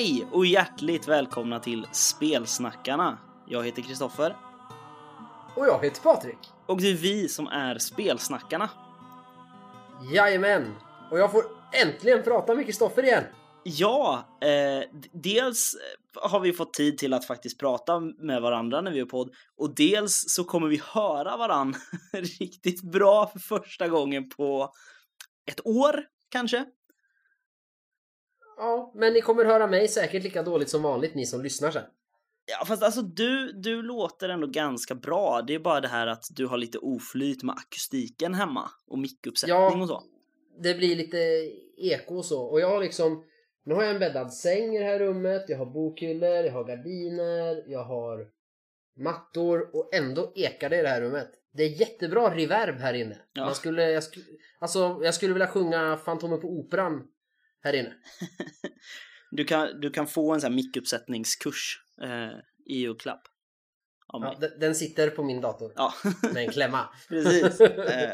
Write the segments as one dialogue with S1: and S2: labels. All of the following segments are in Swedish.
S1: Hej och hjärtligt välkomna till Spelsnackarna. Jag heter Kristoffer
S2: Och jag heter Patrik.
S1: och det är vi som är Spelsnackarna.
S2: Jajamän! Och jag får äntligen prata med Kristoffer igen.
S1: Ja, eh, dels har vi fått tid till att faktiskt prata med varandra när vi gör podd och dels så kommer vi höra varann riktigt bra för första gången på ett år kanske.
S2: Ja, men ni kommer höra mig säkert lika dåligt som vanligt ni som lyssnar sen.
S1: Ja, fast alltså du, du låter ändå ganska bra. Det är bara det här att du har lite oflyt med akustiken hemma och mickuppsättning
S2: Ja.
S1: och så.
S2: Det blir lite eko och så. Och jag har liksom... Nu har jag en bäddad säng i det här rummet, jag har bokhyllor, jag har gardiner, jag har mattor och ändå ekar det i det här rummet. Det är jättebra reverb här inne.
S1: Ja.
S2: Man skulle, jag, skulle, alltså, jag skulle vilja sjunga Fantomen på Operan här inne.
S1: Du kan, du kan få en sån här mickuppsättningskurs eh, i julklapp.
S2: Ja, den, sitter på min dator
S1: Ja,
S2: med en klämma.
S1: precis. Eh,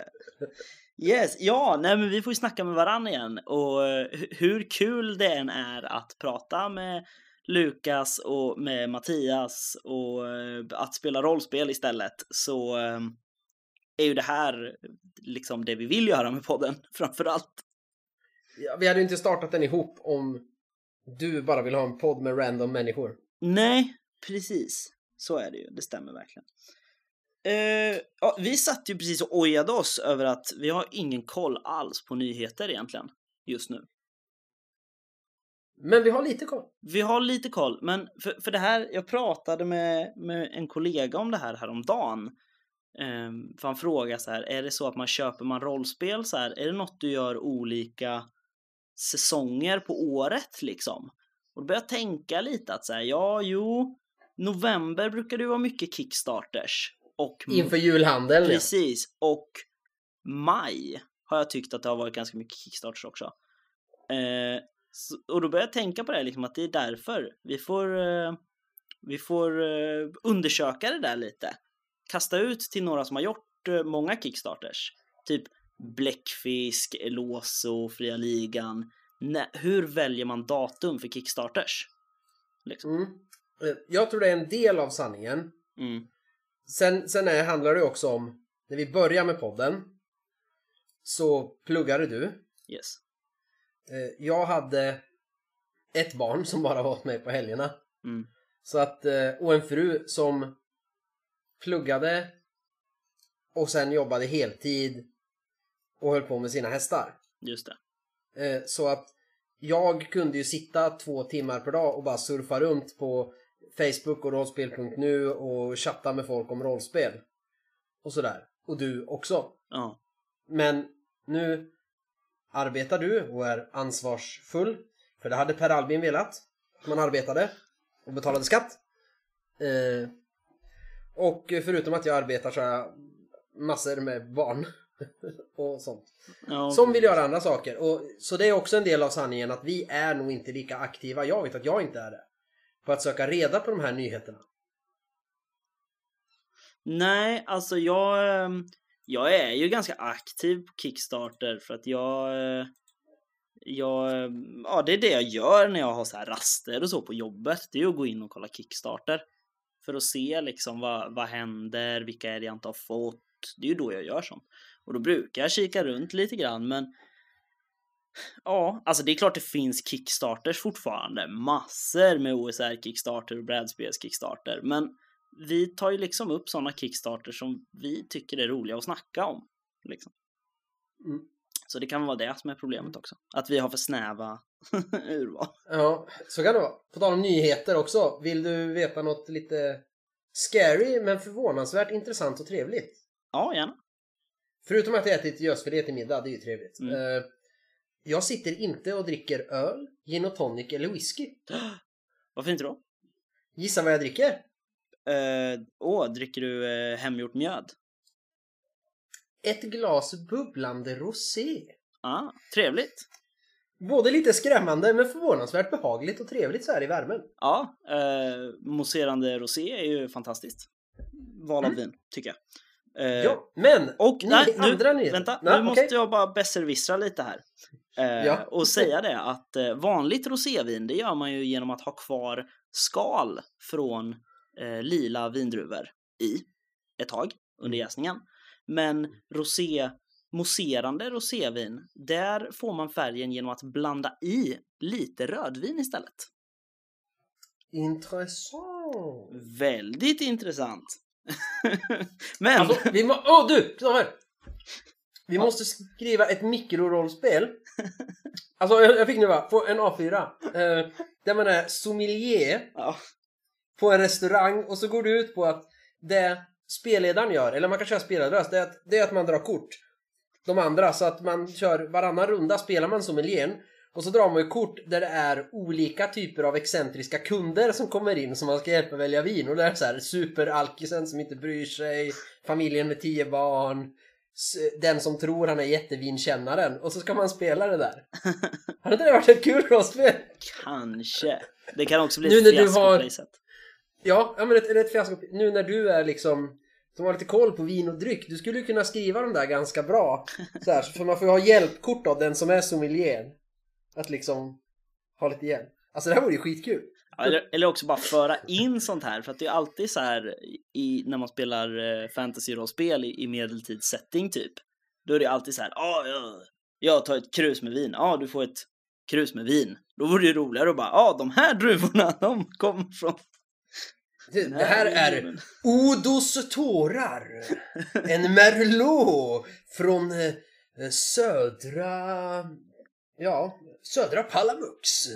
S1: yes, ja, nej men vi får ju snacka med varann igen och eh, hu- hur kul det än är att prata med Lukas och med Mattias och eh, att spela rollspel istället så eh, är ju det här liksom det vi vill göra med podden framför allt.
S2: Ja, vi hade ju inte startat den ihop om du bara vill ha en podd med random människor.
S1: Nej, precis. Så är det ju. Det stämmer verkligen. Eh, ja, vi satt ju precis och ojade oss över att vi har ingen koll alls på nyheter egentligen just nu.
S2: Men vi har lite koll.
S1: Vi har lite koll, men för, för det här, jag pratade med, med en kollega om det här häromdagen. Eh, för han frågade så här, är det så att man köper man rollspel så här, är det något du gör olika säsonger på året liksom? Och då började jag tänka lite att så här, ja, jo, november brukar det vara mycket kickstarters. Och
S2: Inför julhandeln.
S1: Precis, och maj har jag tyckt att det har varit ganska mycket kickstarters också. Eh, så, och då börjar jag tänka på det liksom, att det är därför vi får, eh, vi får eh, undersöka det där lite. Kasta ut till några som har gjort eh, många kickstarters. Typ Bläckfisk, Eloso, Fria Ligan. Nä, hur väljer man datum för kickstarters? Liksom.
S2: Mm. Eh, Jag tror det är en del av sanningen.
S1: Mm.
S2: Sen, sen är, handlar det också om, när vi börjar med podden, så pluggade du.
S1: Yes.
S2: Eh, Jag hade ett barn som bara var mig på helgerna.
S1: Mm.
S2: Så att, eh, och en fru som pluggade och sen jobbade heltid och höll på med sina hästar.
S1: Just det.
S2: Eh, Så att jag kunde ju sitta två timmar per dag och bara surfa runt på Facebook och rollspel.nu och chatta med folk om rollspel. Och sådär. Och du också.
S1: Ja.
S2: Men nu arbetar du och är ansvarsfull. För det hade Per Albin velat. Att man arbetade och betalade skatt. Eh, och förutom att jag arbetar så har jag massor med barn. och sånt.
S1: ja.
S2: Som vill göra andra saker. Och, så det är också en del av sanningen att vi är nog inte lika aktiva. Jag vet att jag inte är det. På att söka reda på de här nyheterna.
S1: Nej, alltså jag, ehm, jag är ju ganska aktiv på Kickstarter för att jag, eh, jag, ehm, ja det är det jag gör när jag har så här raster och så på jobbet. Det är ju att gå in och kolla Kickstarter. För att se liksom vad, vad händer, vilka är det jag inte har fått. Det är ju då jag gör sånt. Och då brukar jag kika runt lite grann men Ja, alltså det är klart det finns Kickstarters fortfarande. Massor med OSR Kickstarter och brädspels Kickstarter. Men vi tar ju liksom upp sådana Kickstarters som vi tycker är roliga att snacka om. Liksom.
S2: Mm.
S1: Så det kan vara det som är problemet också. Att vi har för snäva urval.
S2: Ja, så kan det vara. På tal om nyheter också. Vill du veta något lite scary men förvånansvärt intressant och trevligt?
S1: Ja, gärna.
S2: Förutom att jag ätit gösfilé till middag, det är ju trevligt.
S1: Mm.
S2: Eh, jag sitter inte och dricker öl, gin och tonic eller whisky.
S1: Varför inte då?
S2: Gissa vad jag dricker?
S1: Eh, åh, dricker du eh, hemgjort mjöd?
S2: Ett glas bubblande rosé.
S1: Ah, trevligt.
S2: Både lite skrämmande men förvånansvärt behagligt och trevligt så här i värmen.
S1: Ja, eh, mousserande rosé är ju fantastiskt. Val av vin, tycker jag. Eh,
S2: Ja, men!
S1: Och
S2: Ny-
S1: nej, nu,
S2: andra nyheter.
S1: vänta,
S2: Nej,
S1: nu måste
S2: okej.
S1: jag bara besserwissra lite här. Eh,
S2: Ja.
S1: Och säga det att eh, vanligt rosévin det gör man ju genom att ha kvar skal från eh, lila vindruvor i ett tag under jäsningen. Men rosé, mousserande rosévin, där får man färgen genom att blanda i lite rödvin istället.
S2: Intressant.
S1: Väldigt intressant. Men,
S2: Alltså, vi må... Åh du! Kristoffer! Vi måste skriva ett mikrorollspel. Alltså jag, jag fick nu va, på en A4. Eh, där man är sommelier
S1: ja,
S2: på en restaurang och så går det ut på att det spelledaren gör, eller man kan köra spelarröst, det är att, det är att man drar kort. De andra, så att man kör varannan runda spelar man sommelieren och så drar man ju kort där det är olika typer av excentriska kunder som kommer in som man ska hjälpa välja vin och det är så här superalkisen som inte bryr sig, familjen med tio barn, den som tror han är jättevinkännaren och så ska man spela det där. Hade inte det varit ett kul rollspel?
S1: kanske. Det kan också bli
S2: Nu
S1: ett fiasko
S2: har-
S1: på det sättet.
S2: Ja, ja men ett, ett fiasko. Nu när du är liksom som har lite koll på vin och dryck. Du skulle ju kunna skriva de där ganska bra. Så här, för man får ju ha hjälpkort av den som är sommelier. Att liksom ha lite hjälp. Alltså det här vore ju skitkul.
S1: Ja, eller, eller också bara föra in sånt här för att det är alltid så här i, när man spelar eh, fantasy-rollspel i, i medeltidssetting typ. Då är det alltid så här, ja, ja, jag tar ett krus med vin, ja, du får ett krus med vin. Då vore det ju roligare att bara, ja, de här druvorna, de kommer från
S2: Det, det här är
S1: regionen."
S2: Odos tårar. En merlot från eh, södra... Ja, södra Palamux.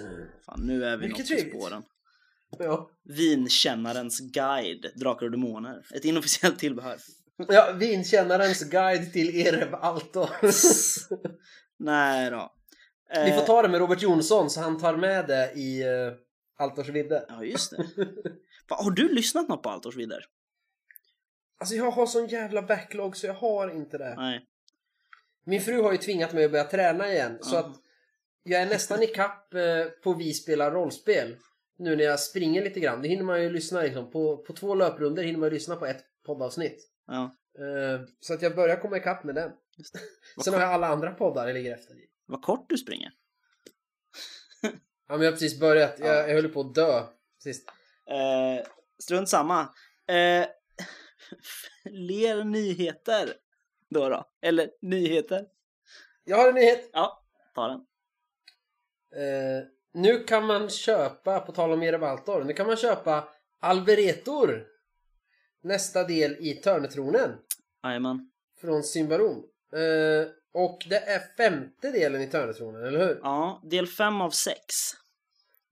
S1: Fan, nu är vi
S2: Mycket
S1: något på
S2: trevligt.
S1: spåren.
S2: Ja.
S1: Vinkännarens guide, Drakar och Demoner. Ett inofficiellt tillbehör.
S2: ja, vinkännarens guide till Erev Altor.
S1: Nej då.
S2: Vi får
S1: Eh,
S2: ta det med Robert Jonsson så han tar med det i uh, Altors vidde.
S1: Ja, just det. Har du lyssnat något på Altors vidare?
S2: Alltså jag har sån jävla backlog så jag har inte det.
S1: Nej.
S2: Min fru har ju tvingat mig att börja träna igen så
S1: Ja.
S2: att jag är nästan ikapp eh, på Vi spelar rollspel. Nu när jag springer lite grann. Det hinner man ju lyssna liksom. På, på två löprunder hinner man ju lyssna på ett poddavsnitt.
S1: Ja.
S2: Eh, så att jag börjar komma ikapp med den. Sen har jag alla andra poddar jag ligger efter i.
S1: Vad kort du springer.
S2: Ja men jag har precis börjat. Jag, jag höll på att dö sist.
S1: Eh, strunt samma. Eh, fler nyheter då då? Eller nyheter?
S2: Jag har en nyhet.
S1: Ja, ta den.
S2: Eh, nu kan man köpa, på tal om Erebaltor, nu kan man köpa Alberetor. Nästa del i Törnetronen
S1: Jajamän.
S2: från Symbarom. Eh, och det är femte delen i Törnetronen, eller hur?
S1: Ja, del fem av sex.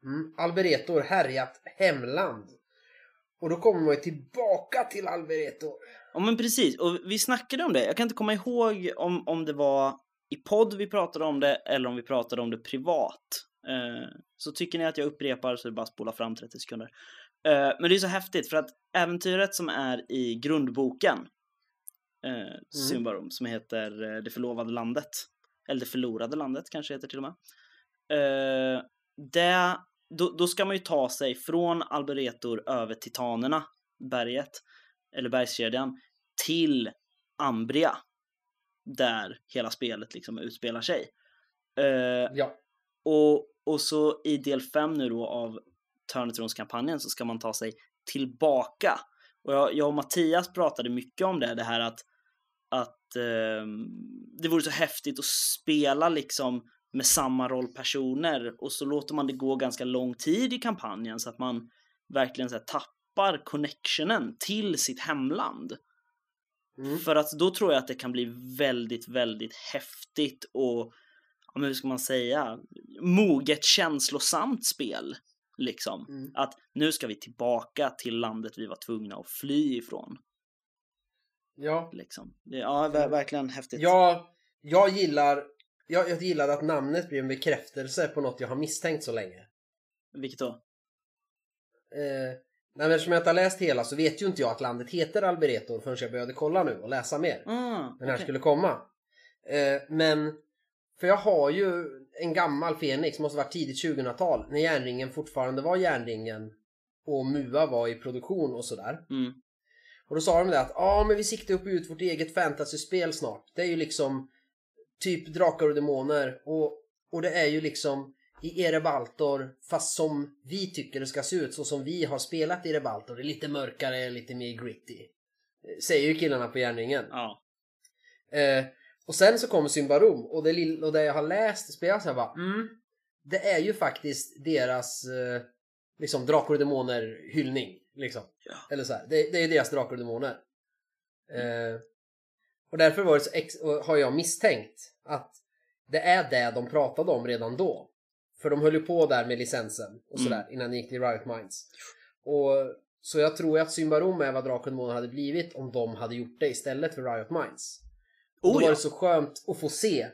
S2: Mm. Alberetor, härjat hemland. Och då kommer man ju tillbaka till Alberetor.
S1: Ja men precis, och vi snackade om det. Jag kan inte komma ihåg om, om det var i podd vi pratade om det eller om vi pratade om det privat. Eh, så tycker ni att jag upprepar så är det bara att spola fram 30 sekunder. Eh, men det är så häftigt för att äventyret som är i grundboken, eh, Symbarom, som heter Det förlovade landet, eller Det förlorade landet kanske heter till och med. Det, då, då ska man ju ta sig från Alberetor över Titanerna, berget, eller bergskedjan, till Ambria. Där hela spelet liksom utspelar sig. Eh,
S2: Ja.
S1: och, och så i del 5 nu då av Törnetronskampanjen så ska man ta sig tillbaka. Och jag, jag och Mattias pratade mycket om det, det här att, att ehm, det vore så häftigt att spela liksom med samma rollpersoner och så låter man det gå ganska lång tid i kampanjen så att man verkligen så här, tappar connectionen till sitt hemland.
S2: Mm.
S1: För att då tror jag att det kan bli väldigt, väldigt häftigt och, ja, men hur ska man säga, moget känslosamt spel. Liksom.
S2: Mm.
S1: Att nu ska vi tillbaka till landet vi var tvungna att fly ifrån.
S2: Ja.
S1: Liksom. Ja, ver- verkligen häftigt.
S2: Jag, jag gillar jag, jag gillar att namnet blir en bekräftelse på något jag har misstänkt så länge.
S1: Vilket då?
S2: Eh, nej, men eftersom jag inte har läst hela så vet ju inte jag att landet heter Alberetor förrän jag började kolla nu och läsa mer.
S1: Ah,
S2: Den här
S1: okej.
S2: skulle komma. Eh, men, för jag har ju en gammal Fenix, måste varit tidigt 2000-tal, när järnringen fortfarande var järnringen och MUA var i produktion och sådär.
S1: Mm.
S2: Och då sa de det att ja men vi siktar upp ut vårt eget fantasyspel snart. Det är ju liksom typ Drakar och Demoner och Och det är ju liksom i Erebaltor fast som vi tycker det ska se ut så som vi har spelat i Erebaltor. Det är lite mörkare, lite mer gritty. Eh, Säger ju killarna på järnringen.
S1: Ja.
S2: Eh, och sen så kommer Symbarom och det, och det jag har läst spelas jag bara mm, Det är ju faktiskt deras eh, liksom Drakar och Demoner hyllning. Liksom.
S1: Ja.
S2: Eller så här, det, det är deras Drakar och Demoner. Eh, och därför var det så har jag misstänkt att det är det de pratade om redan då. För de höll ju på där med licensen och sådär innan det gick till Riot Minds. Och, så jag tror ju att Symbarom är vad Demoner hade blivit om de hade gjort det istället för Riot Minds. Och då
S1: Oh,
S2: var
S1: ja.
S2: det så skönt att få se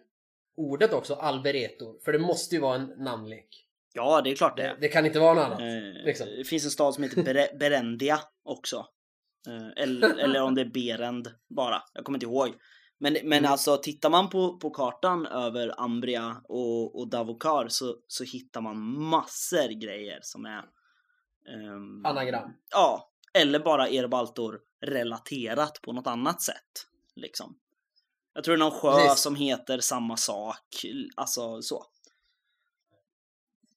S2: ordet också, Alberetor. För det måste ju vara en namnlek.
S1: ja, det är klart det
S2: Det, kan inte vara något annat.
S1: Eh,
S2: liksom.
S1: Det finns en stad som heter Bere- Berendia också. Eh, eller, eller om det är Berend bara. Jag kommer inte ihåg. Men, men
S2: Mm.
S1: alltså tittar man på, på kartan över Ambria och, och Davokar så, så hittar man massor grejer som är ehm,
S2: Anagram.
S1: Ja, eller bara Erbaltor relaterat på något annat sätt. Liksom. Jag tror det är någon sjö
S2: Precis.
S1: som heter samma sak. Alltså så.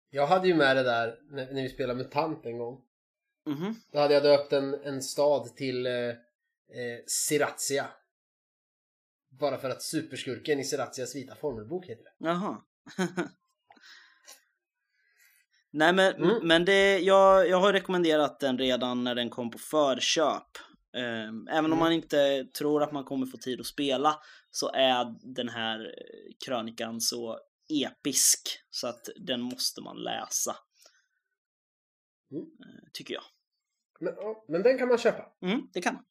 S2: Jag hade ju med det där när, när vi spelade MUTANT en gång.
S1: Mhm.
S2: Då hade jag döpt en, en stad till eh, eh, Siratia. Bara för att superskurken i Siratias vita formelbok heter det.
S1: Jaha. Nej men,
S2: Mm.
S1: men det, jag, jag har rekommenderat den redan när den kom på förköp. Ehm, även om
S2: Mm.
S1: man inte tror att man kommer få tid att spela så är den här krönikan så episk så att den måste man läsa.
S2: Mm.
S1: Eh, Tycker jag.
S2: Men, men den kan man köpa.
S1: Mm, det kan man.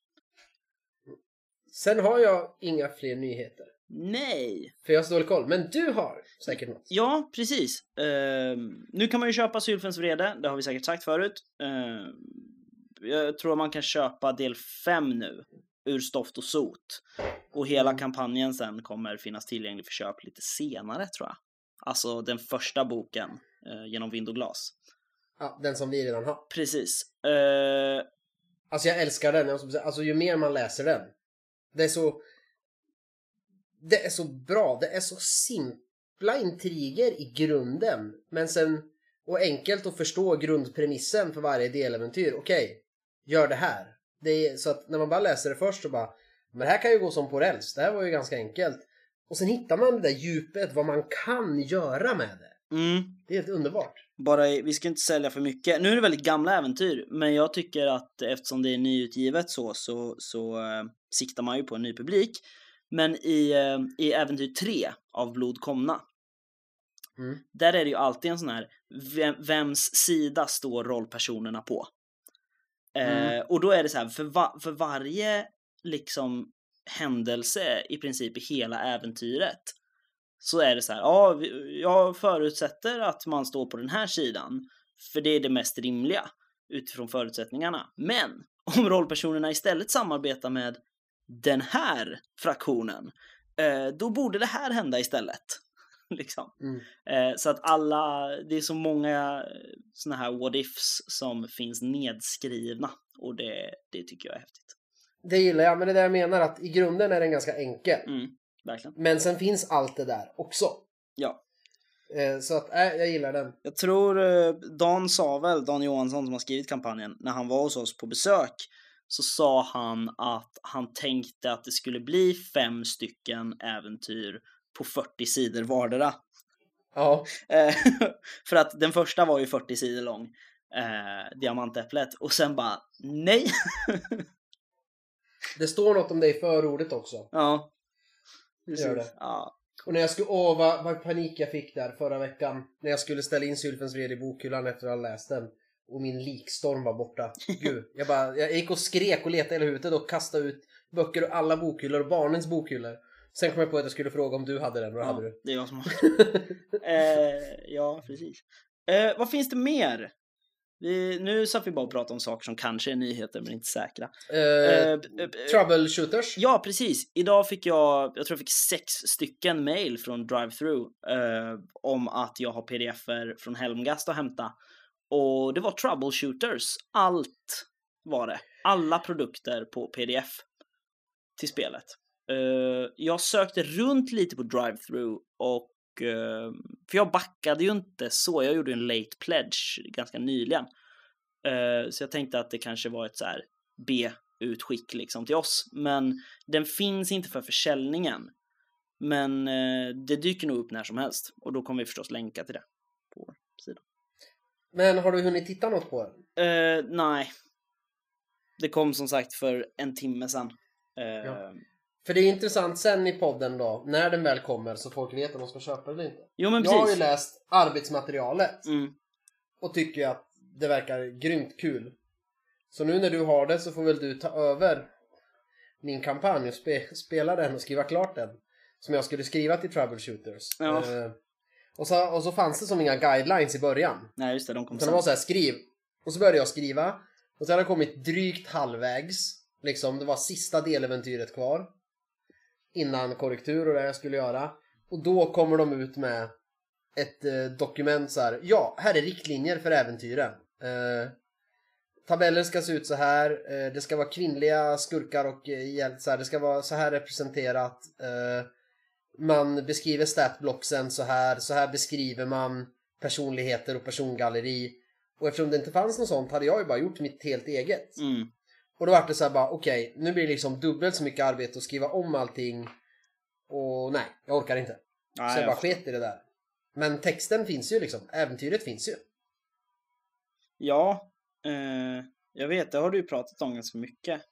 S2: Sen har jag inga fler nyheter.
S1: Nej!
S2: För jag har så dålig koll. Men du har säkert något.
S1: Ja, precis. Ehm, nu kan man ju köpa Sylfens vrede, det har vi säkert sagt förut. Ehm, jag tror man kan köpa del 5 nu, ur stoft och sot. Och hela
S2: Mm.
S1: kampanjen sen kommer finnas tillgänglig för köp lite senare tror jag. Alltså den första boken, eh, genom vind och glas.
S2: Ja, den som vi redan har.
S1: Precis. Eh,
S2: Alltså jag älskar den. Alltså ju mer man läser den. Det är så... Det är så bra. Det är så simpla intriger i grunden. Men sen... Och enkelt att förstå grundpremissen för varje deläventyr. Okej, gör det här. Det är, så att när man bara läser det först så bara... Men det här kan ju gå som på räls. Det här var ju ganska enkelt. Och sen hittar man det där djupet, vad man kan göra med det
S1: mm,
S2: Det är helt underbart.
S1: bara, vi ska inte sälja för mycket. Nu är det väldigt gamla äventyr, men jag tycker att eftersom det är nyutgivet så, så, så eh, siktar man ju på en ny publik. Men i, eh, i äventyr 3 av Blod komna,
S2: Mm.
S1: där är det ju alltid en sån här, vem, vems sida står rollpersonerna på? Eh,
S2: Mm.
S1: och då är det så här, för, va, för varje liksom händelse i princip i hela äventyret så är det så här, ja, jag förutsätter att man står på den här sidan för det är det mest rimliga utifrån förutsättningarna. Men om rollpersonerna istället samarbetar med den här fraktionen, eh, då borde det här hända istället. liksom.
S2: Mm.
S1: Eh, så att alla, det är så många såna här what ifs som finns nedskrivna och det, det tycker jag är häftigt.
S2: Det gillar jag, men det är det jag menar att i grunden är den ganska enkel.
S1: Mm, verkligen.
S2: Men sen finns allt det där också.
S1: Ja.
S2: Eh, Så att, äh, jag gillar den.
S1: Jag tror eh, Dan sa väl, Dan Johansson som har skrivit kampanjen, när han var hos oss på besök så sa han att han tänkte att det skulle bli fem stycken äventyr på 40 sidor vardera.
S2: Ja,
S1: Eh, för att den första var ju 40 sidor lång, eh, Diamantäpplet, och sen bara nej.
S2: det står något om det i förordet också.
S1: ja.
S2: Gör det.
S1: Ja.
S2: Och när jag skulle, åh vad, vad panik jag fick där förra veckan. När jag skulle ställa in Sylfens vrede i bokhyllan efter att ha läst den. Och min likstorm var borta. Gud, jag bara, jag gick och skrek och letade hela huvudet och kastade ut böcker ur alla bokhyllor och barnens bokhyllor. Sen kom jag på att jag skulle fråga om du hade den, och det
S1: ja,
S2: hade du.
S1: det är jag som har. eh, ja, precis. Eh, vad finns det mer? Vi, nu satt vi bara och pratade om saker som kanske är nyheter men inte säkra.
S2: Eh,
S1: eh,
S2: troubleshooters.
S1: Ja, precis. Idag fick jag, jag tror jag fick sex stycken mail från DriveThru eh, om att jag har pdf-er från Helmgast att hämta. Och det var troubleshooters. Allt var det. Alla produkter på pdf till spelet. Jag sökte runt lite på DriveThru och för jag backade ju inte så, jag gjorde en late pledge ganska nyligen. Eh, så jag tänkte att det kanske var ett så här B-utskick liksom till oss. Men den finns inte för försäljningen. Men eh, det dyker nog upp när som helst och då kommer vi förstås länka till det på vår sida.
S2: Men har du hunnit titta något på den?
S1: Eh, nej. Det kom som sagt för en timme sedan. Eh,
S2: Ja. För det är intressant sen i podden då, när den väl kommer så folk vet om de ska köpa eller inte.
S1: Jo men
S2: Jag har ju läst arbetsmaterialet
S1: Mm.
S2: och tycker att det verkar grymt kul. Så nu när du har det så får väl du ta över min kampanj och spe, spela den och skriva klart den. Som jag skulle skriva till Troubleshooters.
S1: Ja.
S2: Eh, och, så, och så fanns det som inga guidelines i början.
S1: Nej just det, de kom
S2: Utan det
S1: sen.
S2: var så här, skriv. Och så började jag skriva. Och så hade jag kommit drygt halvvägs. Liksom, det var sista deläventyret kvar. Innan korrektur och det jag skulle göra. Och då kommer de ut med ett eh, dokument så här. Ja, här är riktlinjer för äventyren. Eh, tabeller ska se ut så här. Eh, det ska vara kvinnliga skurkar och eh. Det ska vara så här representerat. Eh, man beskriver statblocksen så här. Så här beskriver man personligheter och persongalleri. Och eftersom det inte fanns något sånt hade jag ju bara gjort mitt helt eget.
S1: Mm.
S2: Och då var det så här bara, okej, nu blir det liksom dubbelt så mycket arbete att skriva om allting. Och nej, jag orkar inte.
S1: Nej,
S2: så jag bara sket i det där. Men texten finns ju liksom, äventyret finns ju.
S1: Ja, eh, jag vet, det har du ju pratat om ganska mycket.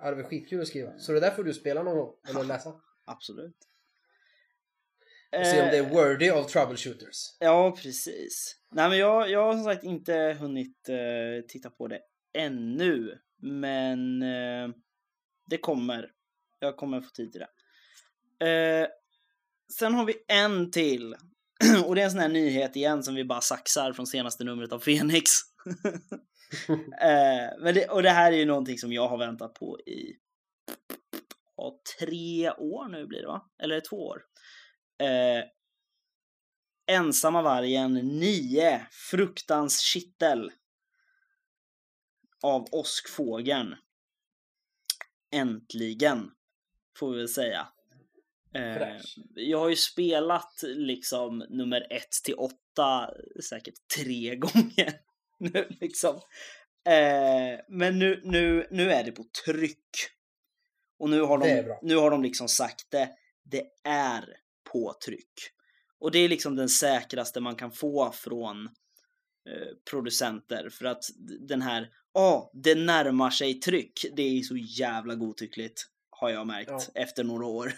S2: Ja, det var skitkul att skriva. Så det där får du spela någon gång, eller läsa.
S1: Absolut.
S2: Och se om det
S1: Eh,
S2: är worthy of troubleshooters.
S1: Ja, precis. Nej, men jag, jag har som sagt inte hunnit eh, titta på det ännu. Men eh, det kommer. Jag kommer få tid till det. Eh, sen har vi en till. Och det är en sån här nyhet igen som vi bara saxar från senaste numret av Phoenix. eh, men det, och det här är ju någonting som jag har väntat på i ja, tre år nu blir det va? Eller två år. Eh, Ensamma vargen 9. Fruktans kittel. Av Åskfågeln. Äntligen. Får vi väl säga. Eh, jag har ju spelat liksom nummer 1 till 8 säkert tre gånger. nu liksom. Eh, men nu, nu, nu är det på tryck. Och nu har, de, nu har de liksom sagt det. Det är på tryck. Och det är liksom den säkraste man kan få från producenter. För att den här, ja, det närmar sig tryck. Det är så jävla godtyckligt. Har jag märkt
S2: Ja.
S1: efter några år.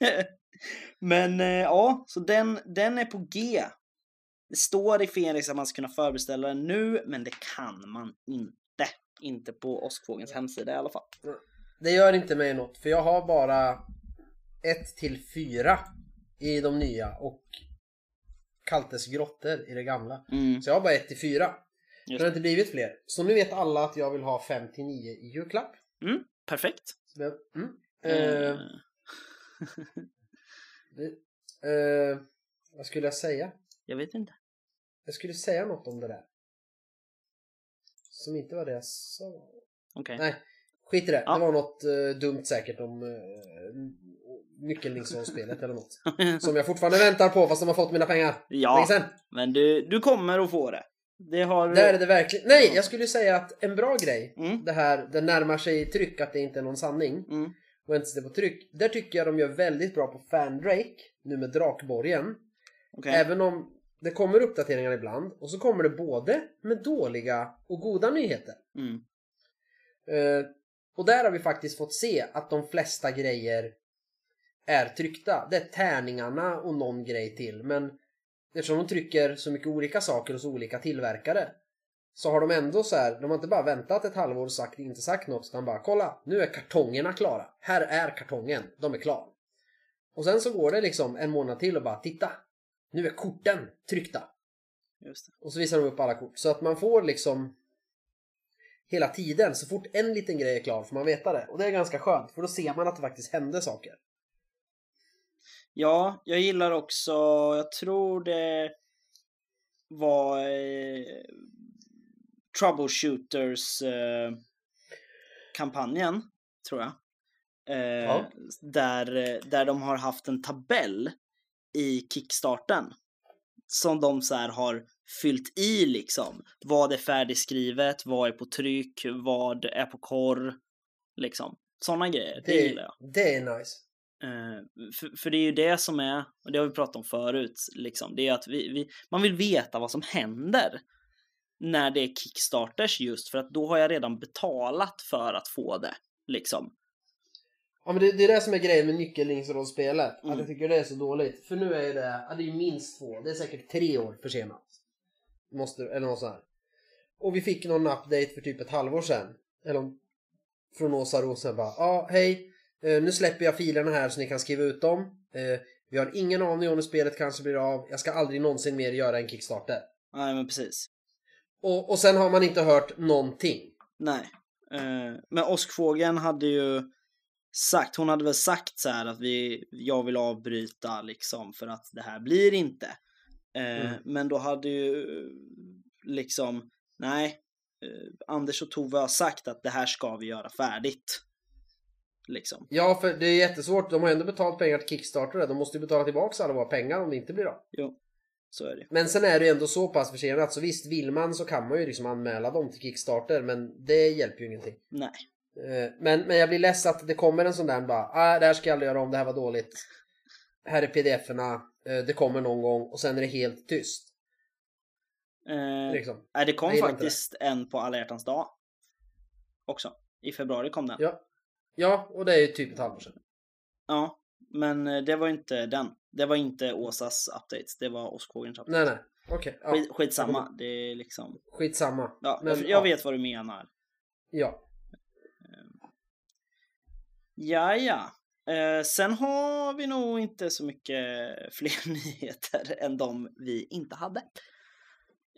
S1: Men eh, ja, så den, den är på G. Det står i Fenix att man ska kunna förbeställa den nu, men det kan man inte. Inte på Åskfågelns hemsida i alla fall.
S2: Det gör inte mig något, för jag har bara 1 till 4 i de nya och Kaltes grottor i det gamla.
S1: Mm,
S2: Så jag har bara 1 till 4. Det
S1: just
S2: har
S1: det.
S2: inte blivit fler. Så nu vet alla att jag vill ha 5 till 9 i julklapp.
S1: Mm, perfekt.
S2: Så det- Mm. Eh,
S1: Eh,
S2: det, eh, vad skulle jag säga?
S1: jag vet inte.
S2: Jag skulle säga något om det där. Som inte var det jag sa.
S1: Okej.
S2: Nej, skit i det.
S1: Ja.
S2: Det var något eh, dumt säkert om uh, Nyckelningsspelet eller något. Som jag fortfarande väntar på fast de har fått mina pengar.
S1: ja, men du, du kommer att få det. Det har...
S2: Där är det verkligen... Nej, jag skulle säga att en bra grej.
S1: Mm,
S2: Det här, det närmar sig tryck att det inte är någon sanning.
S1: mm,
S2: Och inte det på tryck. Där tycker jag de gör väldigt bra på Fandrake. Nu med Drakborgen.
S1: okej.
S2: Även om det kommer uppdateringar ibland. Och så kommer det både med dåliga och goda nyheter.
S1: Mm,
S2: Eh, och där har vi faktiskt fått se att de flesta grejer är tryckta. Det är tärningarna och någon grej till. Men eftersom de trycker så mycket olika saker hos olika tillverkare så har de ändå så här, de har inte bara väntat ett halvår och sagt, inte sagt något utan bara kolla, nu är kartongerna klara. Här är kartongen, de är klara. Och sen så går det liksom en månad till och bara titta, nu är korten tryckta. Och så visar de upp alla kort. Så att man får liksom hela tiden, så fort en liten grej är klar får man veta det. Och det är ganska skönt, för då ser man att det faktiskt händer saker.
S1: Ja, jag gillar också, jag tror det var eh, Troubleshooters eh, kampanjen, tror jag. Eh,
S2: Ja.
S1: där, där de har haft en tabell i kickstarten. Som de så har fyllt i liksom. Vad är färdigskrivet, vad är på tryck, vad är på korr. Liksom. Sådana grejer, det,
S2: Det,
S1: gillar jag.
S2: det är nice.
S1: Eh, för, för det är ju det som är, och det har vi pratat om förut, liksom, det är att vi, vi, man vill veta vad som händer när det är kickstarters just för att då har jag redan betalat för att få det. Liksom.
S2: Ja men det, det är det som är grejen med nyckelringsrollspelet.
S1: Mm.
S2: Att jag tycker det är så dåligt. För nu är det, ja, det är minst två, det är säkert tre år försenat. Måste, eller något sånt här. Och vi fick någon update för typ ett halvår sedan. Eller från Åsa Rosen bara, ja hej, eh, nu släpper jag filerna här så ni kan skriva ut dem. Eh, vi har ingen aning om när spelet kanske blir av. Jag ska aldrig någonsin mer göra en Kickstarter.
S1: Nej men precis.
S2: Och, och sen har man inte hört någonting.
S1: Nej. Eh, men Åskfågeln hade ju sagt, hon hade väl sagt så här att vi, jag vill avbryta liksom för att det här blir inte. Eh,
S2: Mm.
S1: Men då hade ju liksom, nej, eh, Anders och Tove har sagt att det här ska vi göra färdigt. Liksom.
S2: Ja, för det är jättesvårt. De har ändå betalt pengar till Kickstarter. De måste ju betala tillbaka alla våra pengar om det inte blir av.
S1: Jo, så är det.
S2: Men sen är det ju ändå så pass försenat så visst, vill man så kan man ju liksom anmäla dem till Kickstarter men det hjälper ju ingenting.
S1: Nej.
S2: Eh, Men, men jag blir less att det kommer en sån där bara ah, det här ska jag aldrig göra om, det här var dåligt. Här är pdf-erna, eh, det kommer någon gång och sen är det helt tyst.
S1: Eh,
S2: Liksom.
S1: det kom faktiskt en på alla hjärtans dag. Också. I februari kom den.
S2: Ja. Ja, och det är ju typ ett halvår sedan.
S1: Ja, men eh, det var inte den. Det var inte Åsas updates, det var Åskfågelns updates.
S2: Nej, nej. Okej. ja.
S1: Skit, skitsamma, det är liksom...
S2: Skitsamma.
S1: Ja,
S2: Men,
S1: jag
S2: ja.
S1: vet vad du menar.
S2: Ja.
S1: Ja, ja. Eh, sen har vi nog inte så mycket fler nyheter än de vi inte hade.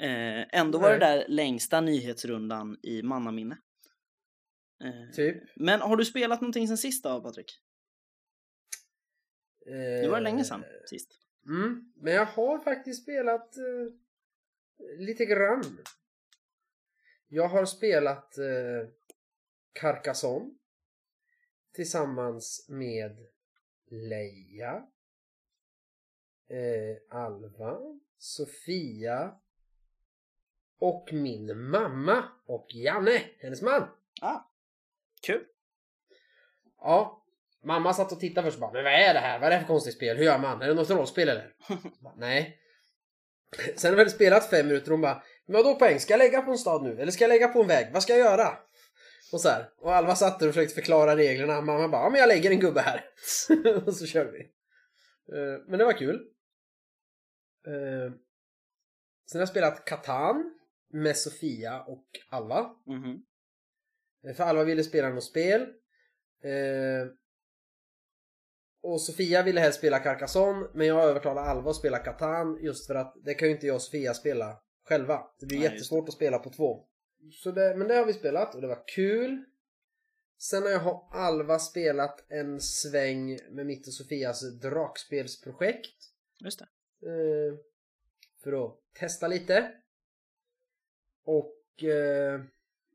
S1: Eh, ändå var det där längsta nyhetsrundan i mannaminne. Eh,
S2: Typ.
S1: men har du spelat någonting sen sist då, Patrik? Var det länge sedan sist.
S2: Mm, men jag har faktiskt spelat eh, lite grann. Jag har spelat eh, Carcassonne tillsammans med Leia, eh, Alva, Sofia och min mamma och Janne, hennes man.
S1: Ah, kul!
S2: Ja, mamma satt och tittade först och bara Men vad är det här? Vad är det här för konstigt spel? Hur gör man? Är det något rollspel eller? Bara, Nej. Sen har vi spelat fem minuter och hon bara Men vadå poäng? Ska jag lägga på en stad nu? Eller ska jag lägga på en väg? Vad ska jag göra? Och så här. Och Alva satt där och försökte förklara reglerna. Mamma bara Ja men jag lägger en gubbe här. och så kör vi. Eh, Men det var kul. Eh, Sen har jag spelat Catan med Sofia och Alva.
S1: Mhm.
S2: Eh, För Alva ville spela något spel. Eh, och Sofia ville helst spela Carcassonne men jag övertalade Alva att spela Catan just för att det kan ju inte jag och Sofia spela själva. Det blir
S1: Nej,
S2: jättesvårt att spela på två. Så det, men det har vi spelat och det var kul. Sen har jag och Alva spelat en sväng med mitt och Sofias drakspelsprojekt.
S1: Just det.
S2: Eh, för att testa lite. Och eh,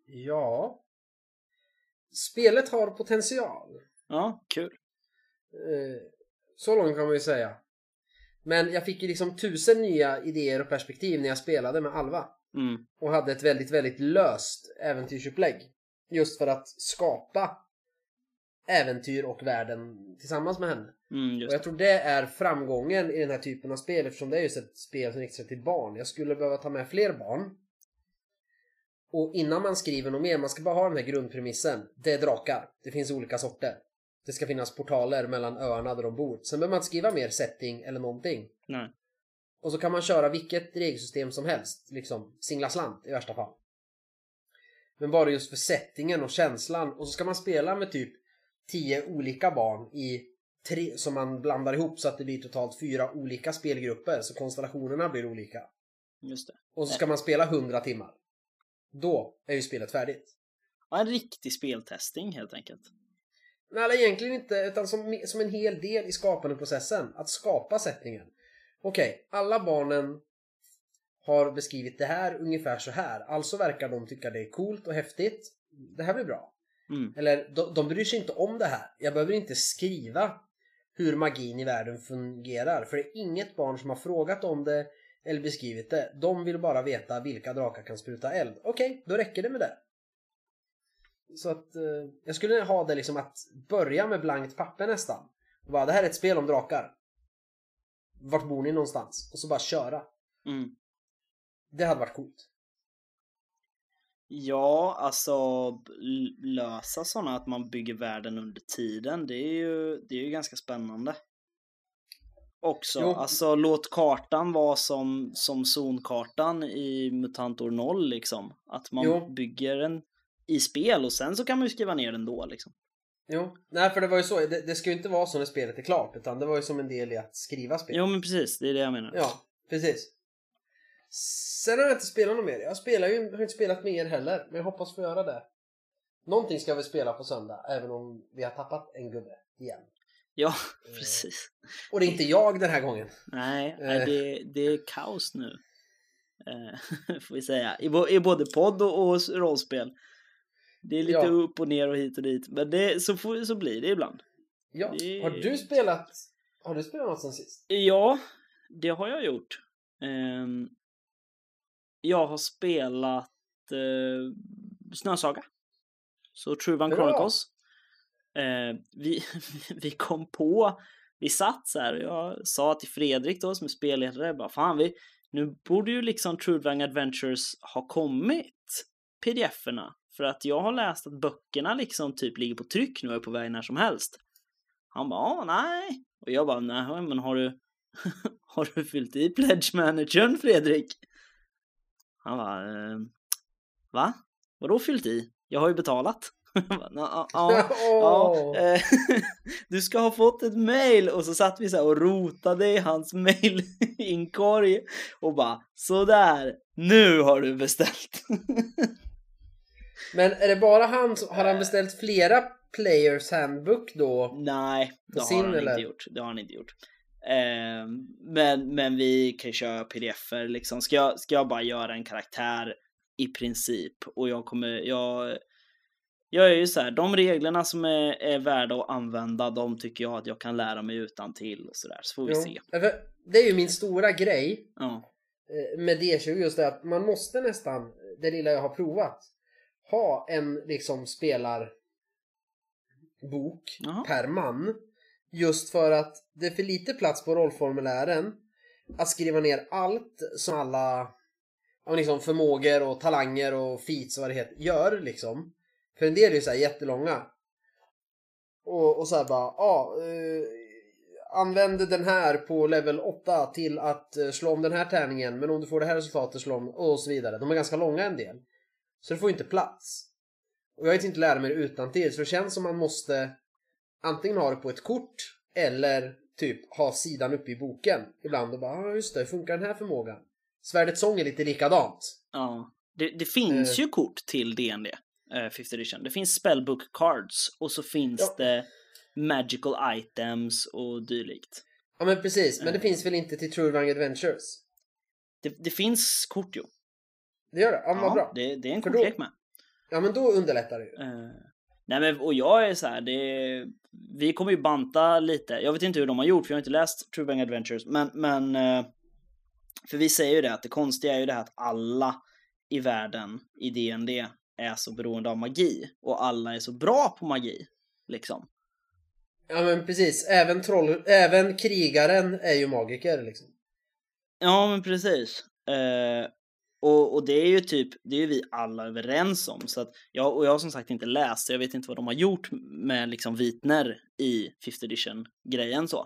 S2: ja. Spelet har potential.
S1: Ja, kul.
S2: Eh, så långt kan man ju säga. Men jag fick ju liksom tusen nya idéer och perspektiv när jag spelade med Alva.
S1: Mm.
S2: Och hade ett väldigt, väldigt löst äventyrsupplägg. Just för att skapa äventyr och världen tillsammans med henne.
S1: Mm,
S2: Och jag tror det är framgången i den här typen av spel eftersom det är just ett spel som riktar sig till barn. Jag skulle behöva ta med fler barn. Och innan man skriver något mer, man ska bara ha den här grundpremissen. Det är drakar. Det finns olika sorter. Det ska finnas portaler mellan öarna där de bor. Sen behöver man inte skriva mer setting eller någonting.
S1: Nej.
S2: Och så kan man köra vilket regelsystem som helst. Liksom singla slant i värsta fall. Men bara just för settingen och känslan. Och så ska man spela med typ 10 olika barn i tre, som man blandar ihop så att det blir totalt fyra olika spelgrupper. Så konstellationerna blir olika.
S1: Just det.
S2: Och så ska man spela 100 timmar. Då är ju spelet färdigt.
S1: Ja, en riktig speltesting helt enkelt.
S2: Nej, eller egentligen inte, utan som, som en hel del i skapandeprocessen. Att skapa sättningen. Okej, alla barnen har beskrivit det här ungefär så här. Alltså verkar de tycka det är coolt och häftigt. Det här blir bra.
S1: Mm.
S2: Eller de, de bryr sig inte om det här. Jag behöver inte skriva hur magin i världen fungerar. För det är inget barn som har frågat om det eller beskrivit det. De vill bara veta vilka drakar kan spruta eld. Okej, okay, då räcker det med det. Så att eh, jag skulle ha det liksom att börja med blankt papper nästan. Och bara, det här är ett spel om drakar. Vart bor ni någonstans? Och så bara köra.
S1: Mm.
S2: Det hade varit coolt.
S1: Ja, alltså lösa sådana att man bygger världen under tiden, det är ju, det är ju ganska spännande. Också, jo. alltså låt kartan vara som, som zonkartan i Mutantor 0 liksom. Att man jo. bygger en i spel och sen så kan man ju skriva ner den då liksom.
S2: Jo, nej för det var ju så, det, det ska ju inte vara så när spelet är klart utan det var ju som en del i att skriva spel.
S1: Jo men precis, det är det jag menar.
S2: Ja, precis. Sen har jag inte spelat något mer. Jag spelar ju, har inte spelat mer heller, men jag hoppas få göra det. Någonting ska vi spela på söndag, även om vi har tappat en gubbe igen.
S1: Ja, eh, precis.
S2: Och det är inte jag den här gången.
S1: Nej, eh. det, det är kaos nu. Eh, får vi säga. I, I både podd och, och rollspel. Det är lite ja. upp och ner och hit och dit. Men det, så, får, så blir det ibland.
S2: Ja. Det... Har du spelat Har du spelat något sen sist?
S1: Ja, det har jag gjort. Um, jag har spelat Snösaga. Så Truvan Chronicles. Eh, vi, vi kom på, vi satt så här och jag sa till Fredrik då som är spelledare, bara fan vi, nu borde ju liksom Trudvang Adventures ha kommit pdf-erna för att jag har läst att böckerna liksom typ ligger på tryck nu och är på väg när som helst. Han bara, nej. Och jag bara, nej men har du, har du fyllt i pledge managern Fredrik? Han bara, eh, va? Vadå fyllt i? Jag har ju betalat ja, ja, ja, eh, du ska ha fått ett mail och så satt vi så och rotade i hans mailinkorg och bara sådär, nu har du beställt.
S2: Men är det bara han som, har han beställt flera Players Handbook då?
S1: Nej, det har han eller? inte gjort. Det har han inte gjort. Eh, men, men vi kan köra pdf-er liksom. Ska jag, ska jag bara göra en karaktär i princip och jag kommer, jag jag är ju så här, de reglerna som är, är värda att använda, de tycker jag att jag kan lära mig utan till och sådär, så får vi jo. se.
S2: Det är ju min stora grej
S1: ja.
S2: Eh, med D20, just det att man måste nästan, det lilla jag har provat, ha en liksom spelarbok Aha. per man. Just för att det är för lite plats på rollformulären att skriva ner allt som alla liksom förmågor och talanger och feats och vad det heter gör liksom. För en del är ju såhär jättelånga. Och, och så bara, ja, ah, eh, använd den här på level 8 till att eh, slå om den här tärningen men om du får det här resultatet slå om och så vidare. De är ganska långa en del. Så det får inte plats. Och jag vet inte lära mig det utan till så det känns som man måste antingen ha det på ett kort eller typ ha sidan uppe i boken ibland och bara ja ah, just det, hur funkar den här förmågan? Svärdets sång är lite likadant.
S1: Ja, det, det finns uh, ju kort till DND, uh, 5th edition. Det finns spellbook cards och så finns ja. det magical items och dylikt.
S2: Ja men precis, men det uh, finns väl inte till True Rang Adventures?
S1: Det, det finns kort jo.
S2: Det gör det? Ja, men ja, vad bra.
S1: Det, det är en kortlek med.
S2: Ja, men då underlättar det ju.
S1: Uh, nej, men och jag är så här, det, vi kommer ju banta lite. Jag vet inte hur de har gjort, för jag har inte läst True Bang Adventures, men, men uh, för vi säger ju det att det konstiga är ju det här att alla i världen i DND är så beroende av magi och alla är så bra på magi, liksom.
S2: Ja men precis, även troll, även krigaren är ju magiker liksom.
S1: Ja men precis. Uh, och, och, det är ju typ, det är ju vi alla överens om. Så att jag, och jag har som sagt inte läst, så jag vet inte vad de har gjort med liksom vitner i 5th edition grejen så.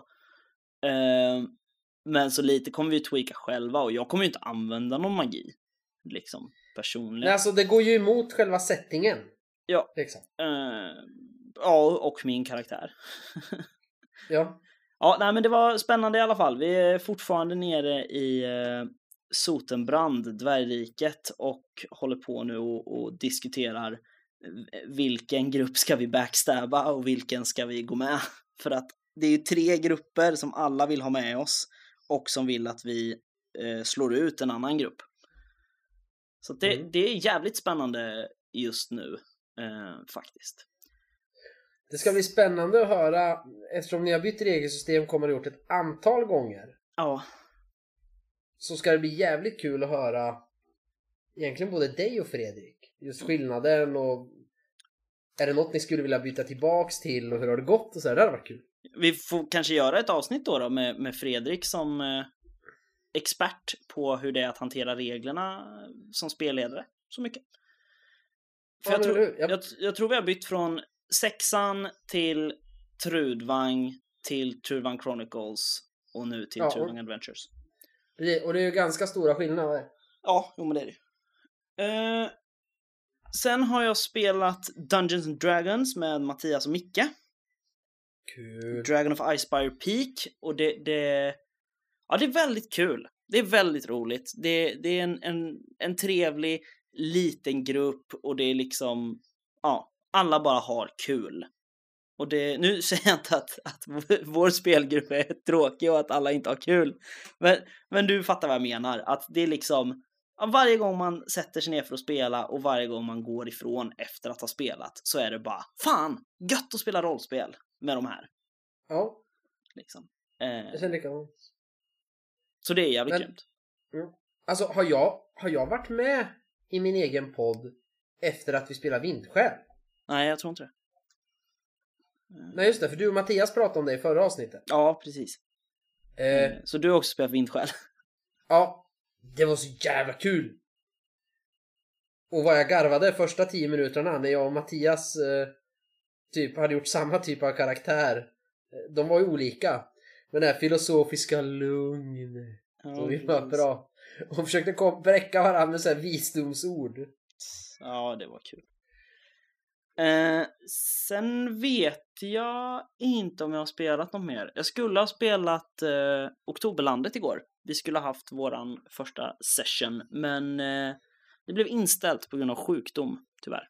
S1: Uh, men så lite kommer vi tweaka själva och jag kommer ju inte använda någon magi. Liksom personligen.
S2: Nej, alltså det går ju emot själva settingen.
S1: Ja.
S2: Liksom.
S1: Uh, ja, och min karaktär.
S2: ja.
S1: Ja, nej men det var spännande i alla fall. Vi är fortfarande nere i uh, Sotenbrand, dvärgriket, och håller på nu och, och, diskuterar vilken grupp ska vi backstabba och vilken ska vi gå med? För att det är ju tre grupper som alla vill ha med oss och som vill att vi eh, slår ut en annan grupp. Så det, mm. det är jävligt spännande just nu, eh, faktiskt.
S2: Det ska bli spännande att höra, eftersom ni har bytt regelsystem kommer ha gjort ett antal gånger.
S1: Ja,
S2: Så ska det bli jävligt kul att höra egentligen både dig och Fredrik. Just skillnaden och är det något ni skulle vilja byta tillbaks till och hur har det gått och så här, Det hade varit kul.
S1: vi får kanske göra ett avsnitt då, då med, med Fredrik som eh, expert på hur det är att hantera reglerna som spelledare. Så mycket. För
S2: Ja,
S1: jag, tror?
S2: Jag-
S1: jag, tror vi har bytt från sexan till Trudvang till Trudvang Chronicles och nu till
S2: Ja,
S1: Trudvang Adventures.
S2: Och det är ju ganska stora skillnader.
S1: Ja, jo men det är det ju. Eh, sen har jag spelat Dungeons and Dragons med Mattias och Micke.
S2: Kul.
S1: Dragon of Icespire Peak och det, det, ja, det är väldigt kul. Det är väldigt roligt. Det, det är en, en, en trevlig liten grupp och det är liksom, ja, alla bara har kul. Och det, nu säger jag inte att, att vår spelgrupp är tråkig och att alla inte har kul. Men, men du fattar vad jag menar. Att det är liksom, varje gång man sätter sig ner för att spela och varje gång man går ifrån efter att ha spelat så är det bara, fan, gött att spela rollspel med de här.
S2: Ja,
S1: Liksom.
S2: jag
S1: Eh,
S2: känner likadant.
S1: Så det är jävligt
S2: Men-
S1: grymt.
S2: Alltså har jag, har jag varit med i min egen podd efter att vi spelade Vindskäl?
S1: Nej, jag tror inte det.
S2: Nej just det, för du och Mattias pratade om det i förra avsnittet.
S1: Ja, precis.
S2: Eh,
S1: Eh, så du har också spelat Vindskäl?
S2: ja, det var så jävla kul! Och vad jag garvade första tio minuterna när jag och Mattias eh, typ hade gjort samma typ av karaktär. Eh, De var ju olika. Men det här filosofiska lugn. Så vi var bra. Och försökte bräcka varandra med så här visdomsord.
S1: Ja, det var kul. Eh, sen vet jag inte om jag har spelat något mer. Jag skulle ha spelat eh, Oktoberlandet igår. Vi skulle ha haft våran första session, men eh, det blev inställt på grund av sjukdom, tyvärr.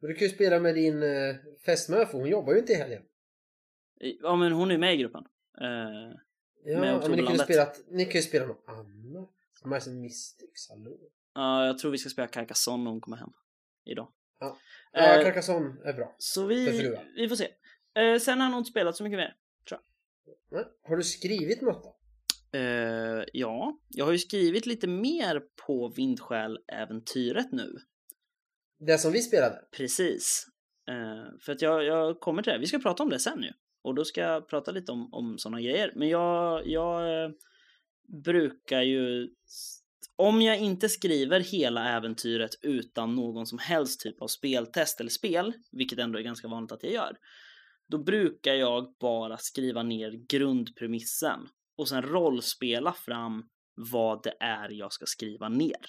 S2: Men du kan ju spela med din eh, fästmö för hon jobbar ju inte i helgen.
S1: Ja, men hon är med i gruppen. Eh,
S2: Ja,
S1: Med
S2: men ni kan ju spela, ni kan ju spela något annat. Mice and Mystics, hallå.
S1: ja, jag tror vi ska spela Carcassonne när hon kommer hem idag.
S2: Ja. Ja, Carcassonne är bra.
S1: Så vi, vi får se. Eh, sen har jag nog inte spelat så mycket mer.
S2: Nej. Har du skrivit något då?
S1: Eh, ja, jag har ju skrivit lite mer på Vindskäl-äventyret nu.
S2: Det som vi spelade?
S1: Precis. Eh, för att jag, jag kommer till det. Vi ska prata om det sen ju. Och då ska jag prata lite om, om sådana grejer. Men jag, jag eh, brukar ju... Om jag inte skriver hela äventyret utan någon som helst typ av speltest eller spel, vilket ändå är ganska vanligt att jag gör, då brukar jag bara skriva ner grundpremissen och sen rollspela fram vad det är jag ska skriva ner.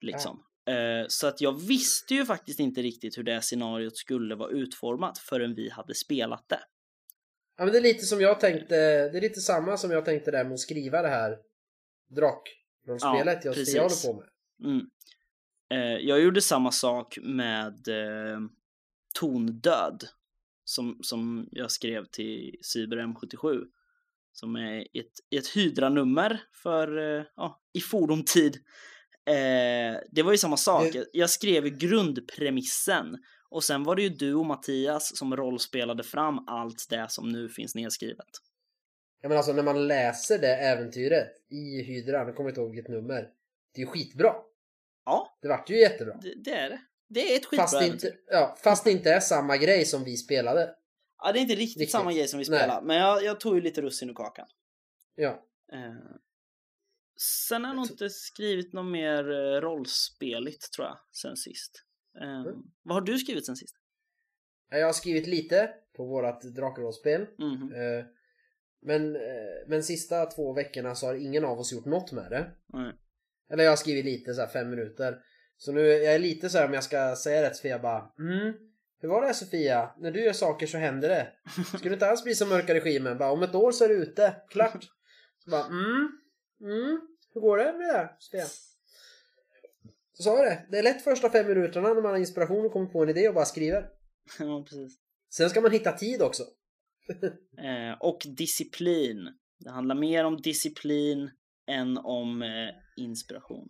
S1: Liksom. Eh, Så att jag visste ju faktiskt inte riktigt hur det scenariot skulle vara utformat förrän vi hade spelat det.
S2: Ja men det är lite som jag tänkte, det är lite samma som jag tänkte där med att skriva det här Drakrollspelet
S1: Ja,
S2: jag,
S1: precis.
S2: jag håller på med.
S1: Mm. Eh, Jag gjorde samma sak med eh, Tondöd som, som jag skrev till Cyber M77 som är ett, ett hydranummer för, eh, ja, i fordomtid. Eh, det var ju samma sak.
S2: Det-
S1: Jag, skrev ju grundpremissen och sen var det ju du och Mattias som rollspelade fram allt det som nu finns nedskrivet.
S2: Ja men alltså när man läser det äventyret i Hydran, jag kommer inte ihåg vilket nummer. Det är ju skitbra.
S1: Ja,
S2: Det vart ju jättebra.
S1: det, det är det. Det är ett skitbra
S2: Fast
S1: äventyr.
S2: inte, ja, fast det inte är samma grej som vi spelade.
S1: Ja, det är inte riktigt,
S2: Riktigt.
S1: samma grej som vi
S2: Nej.
S1: spelar, men jag, jag tog ju lite russin ur kakan.
S2: Ja.
S1: Eh, sen har jag nog inte skrivit något mer eh, rollspeligt tror jag, sen sist. Eh,
S2: Mm.
S1: Vad har du skrivit sen sist?
S2: Jag har skrivit lite på vårat Drakrollspel.
S1: Mhm.
S2: Eh, Men, eh, men sista två veckorna så har ingen av oss gjort något med det.
S1: Nej.
S2: Eller jag har skrivit lite så här fem minuter. Så nu jag är lite så här om jag ska säga rätt Sofia bara mm, Hur var det här, Sofia? När du gör saker så händer det. Skulle det inte alls bli som mörka regimen? Bara om ett år så är det ute. Klart. Så bara mm, mm. Hur går det med det Sofia? Så sa det. Det är lätt första fem minuterna när man har inspiration och kommer på en idé och bara skriver.
S1: ja, precis.
S2: Sen ska man hitta tid också.
S1: Eh, och disciplin. Det handlar mer om disciplin än om eh, inspiration.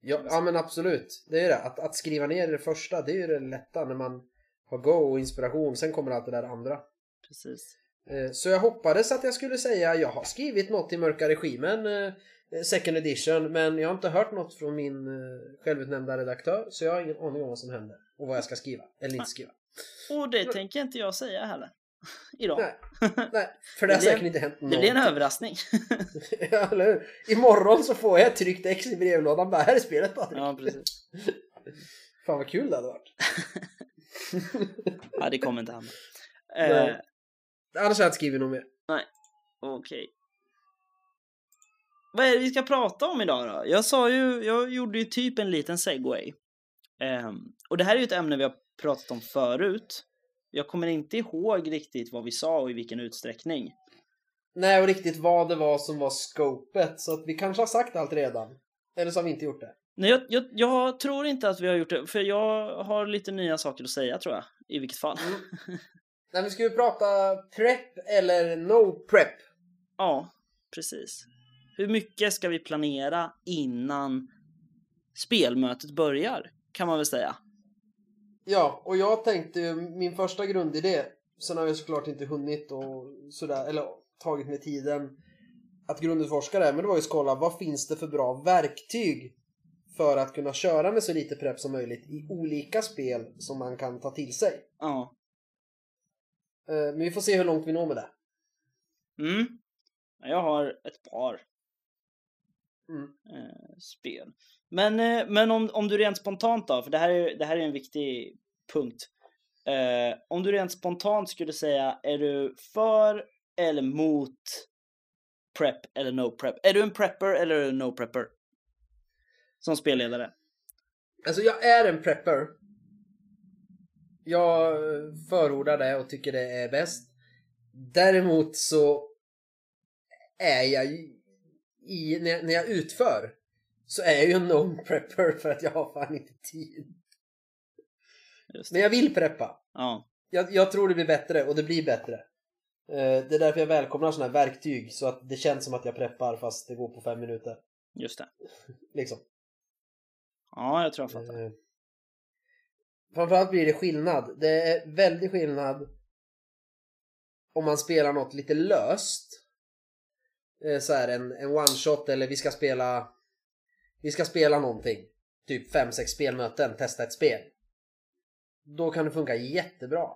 S2: Ja, ja men absolut. Det är det. Att, att skriva ner det första, det är ju det lätta när man har go och inspiration. Sen kommer allt det där andra.
S1: Precis.
S2: Eh, Så jag hoppades att jag skulle säga jag har skrivit något i Mörka Regimen eh, Second edition men jag har inte hört något från min eh, självutnämnda redaktör så jag har ingen aning om vad som händer och vad jag ska skriva eller inte skriva.
S1: Och det tänker inte jag säga heller. Idag.
S2: Nej, nej för det har
S1: Det blir-
S2: säkert inte hänt
S1: Det blir en överraskning.
S2: ja, eller hur? Imorgon så får jag ett tryckt ex i brevlådan bara här är spelet Patrik.
S1: ja, precis.
S2: Fan vad kul det hade varit.
S1: Ja, det kommer inte hända.
S2: Nej.
S1: Eh,
S2: Annars har jag inte skrivit något mer.
S1: Okej. Vad är det vi ska prata om idag då? Jag sa ju, jag gjorde ju typ en liten segway. Ehm, och det här är ju ett ämne vi har pratat om förut. Jag kommer inte ihåg riktigt vad vi sa och i vilken utsträckning.
S2: Nej och riktigt vad det var som var scopet så att vi kanske har sagt allt redan. Eller så har vi inte gjort det.
S1: Nej, jag, jag, jag tror inte att vi har gjort det, för jag har lite nya saker att säga tror jag. I vilket fall.
S2: Mm. Nej, vi ska ju prata prep eller no prep.
S1: Ja, precis. Hur mycket ska vi planera innan spelmötet börjar? Kan man väl säga.
S2: Ja, och jag tänkte min första grundidé, sen har jag såklart inte hunnit och sådär, eller tagit mig tiden att grundutforska det, men det var ju att kolla vad finns det för bra verktyg för att kunna köra med så lite prep som möjligt i olika spel som man kan ta till sig.
S1: Ja.
S2: Eh, Men vi får se hur långt vi når med det.
S1: Mm. Jag har ett par
S2: Mm.
S1: eh, spel. Men, eh, men om, om du rent spontant då, för det här är, det här är en viktig punkt. Eh, om du rent spontant skulle säga, är du för eller mot prep eller no prep? Är du en prepper eller är du en no prepper? Som spelledare.
S2: Alltså jag är en prepper. Jag förordar det och tycker det är bäst. Däremot så är jag i, när, när jag utför så är jag ju en non-prepper för att jag har fan inte tid. Men jag vill preppa.
S1: Ja,
S2: Jag, jag tror det blir bättre och det blir bättre. Eh, Det är därför jag välkomnar sådana här verktyg så att det känns som att jag preppar fast det går på fem minuter.
S1: just det.
S2: Liksom.
S1: Ja, jag tror jag fattar.
S2: Eh, Framförallt blir det skillnad. Det är väldigt skillnad om man spelar något lite löst. Eh, Så här en, en one shot eller vi ska spela vi ska spela någonting. Typ 5-6 spelmöten, testa ett spel. Då kan det funka jättebra.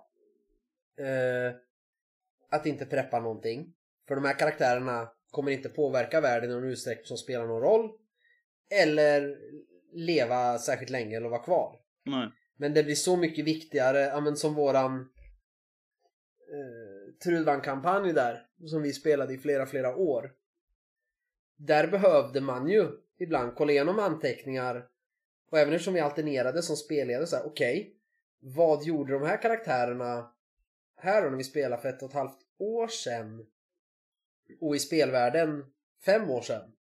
S2: Eh, att inte preppa någonting. För de här karaktärerna kommer inte påverka världen i någon utsträckning som spelar någon roll. Eller leva särskilt länge eller vara kvar.
S1: Nej.
S2: Men det blir så mycket viktigare, ja men som våran eh, Trudvang-kampanj där, som vi spelade i flera, flera år. Där behövde man ju ibland kolla igenom anteckningar och även eftersom vi alternerade som spelledare så här, okej, vad gjorde de här karaktärerna här då när vi spelade för ett och ett halvt år sedan och i spelvärlden fem år sedan?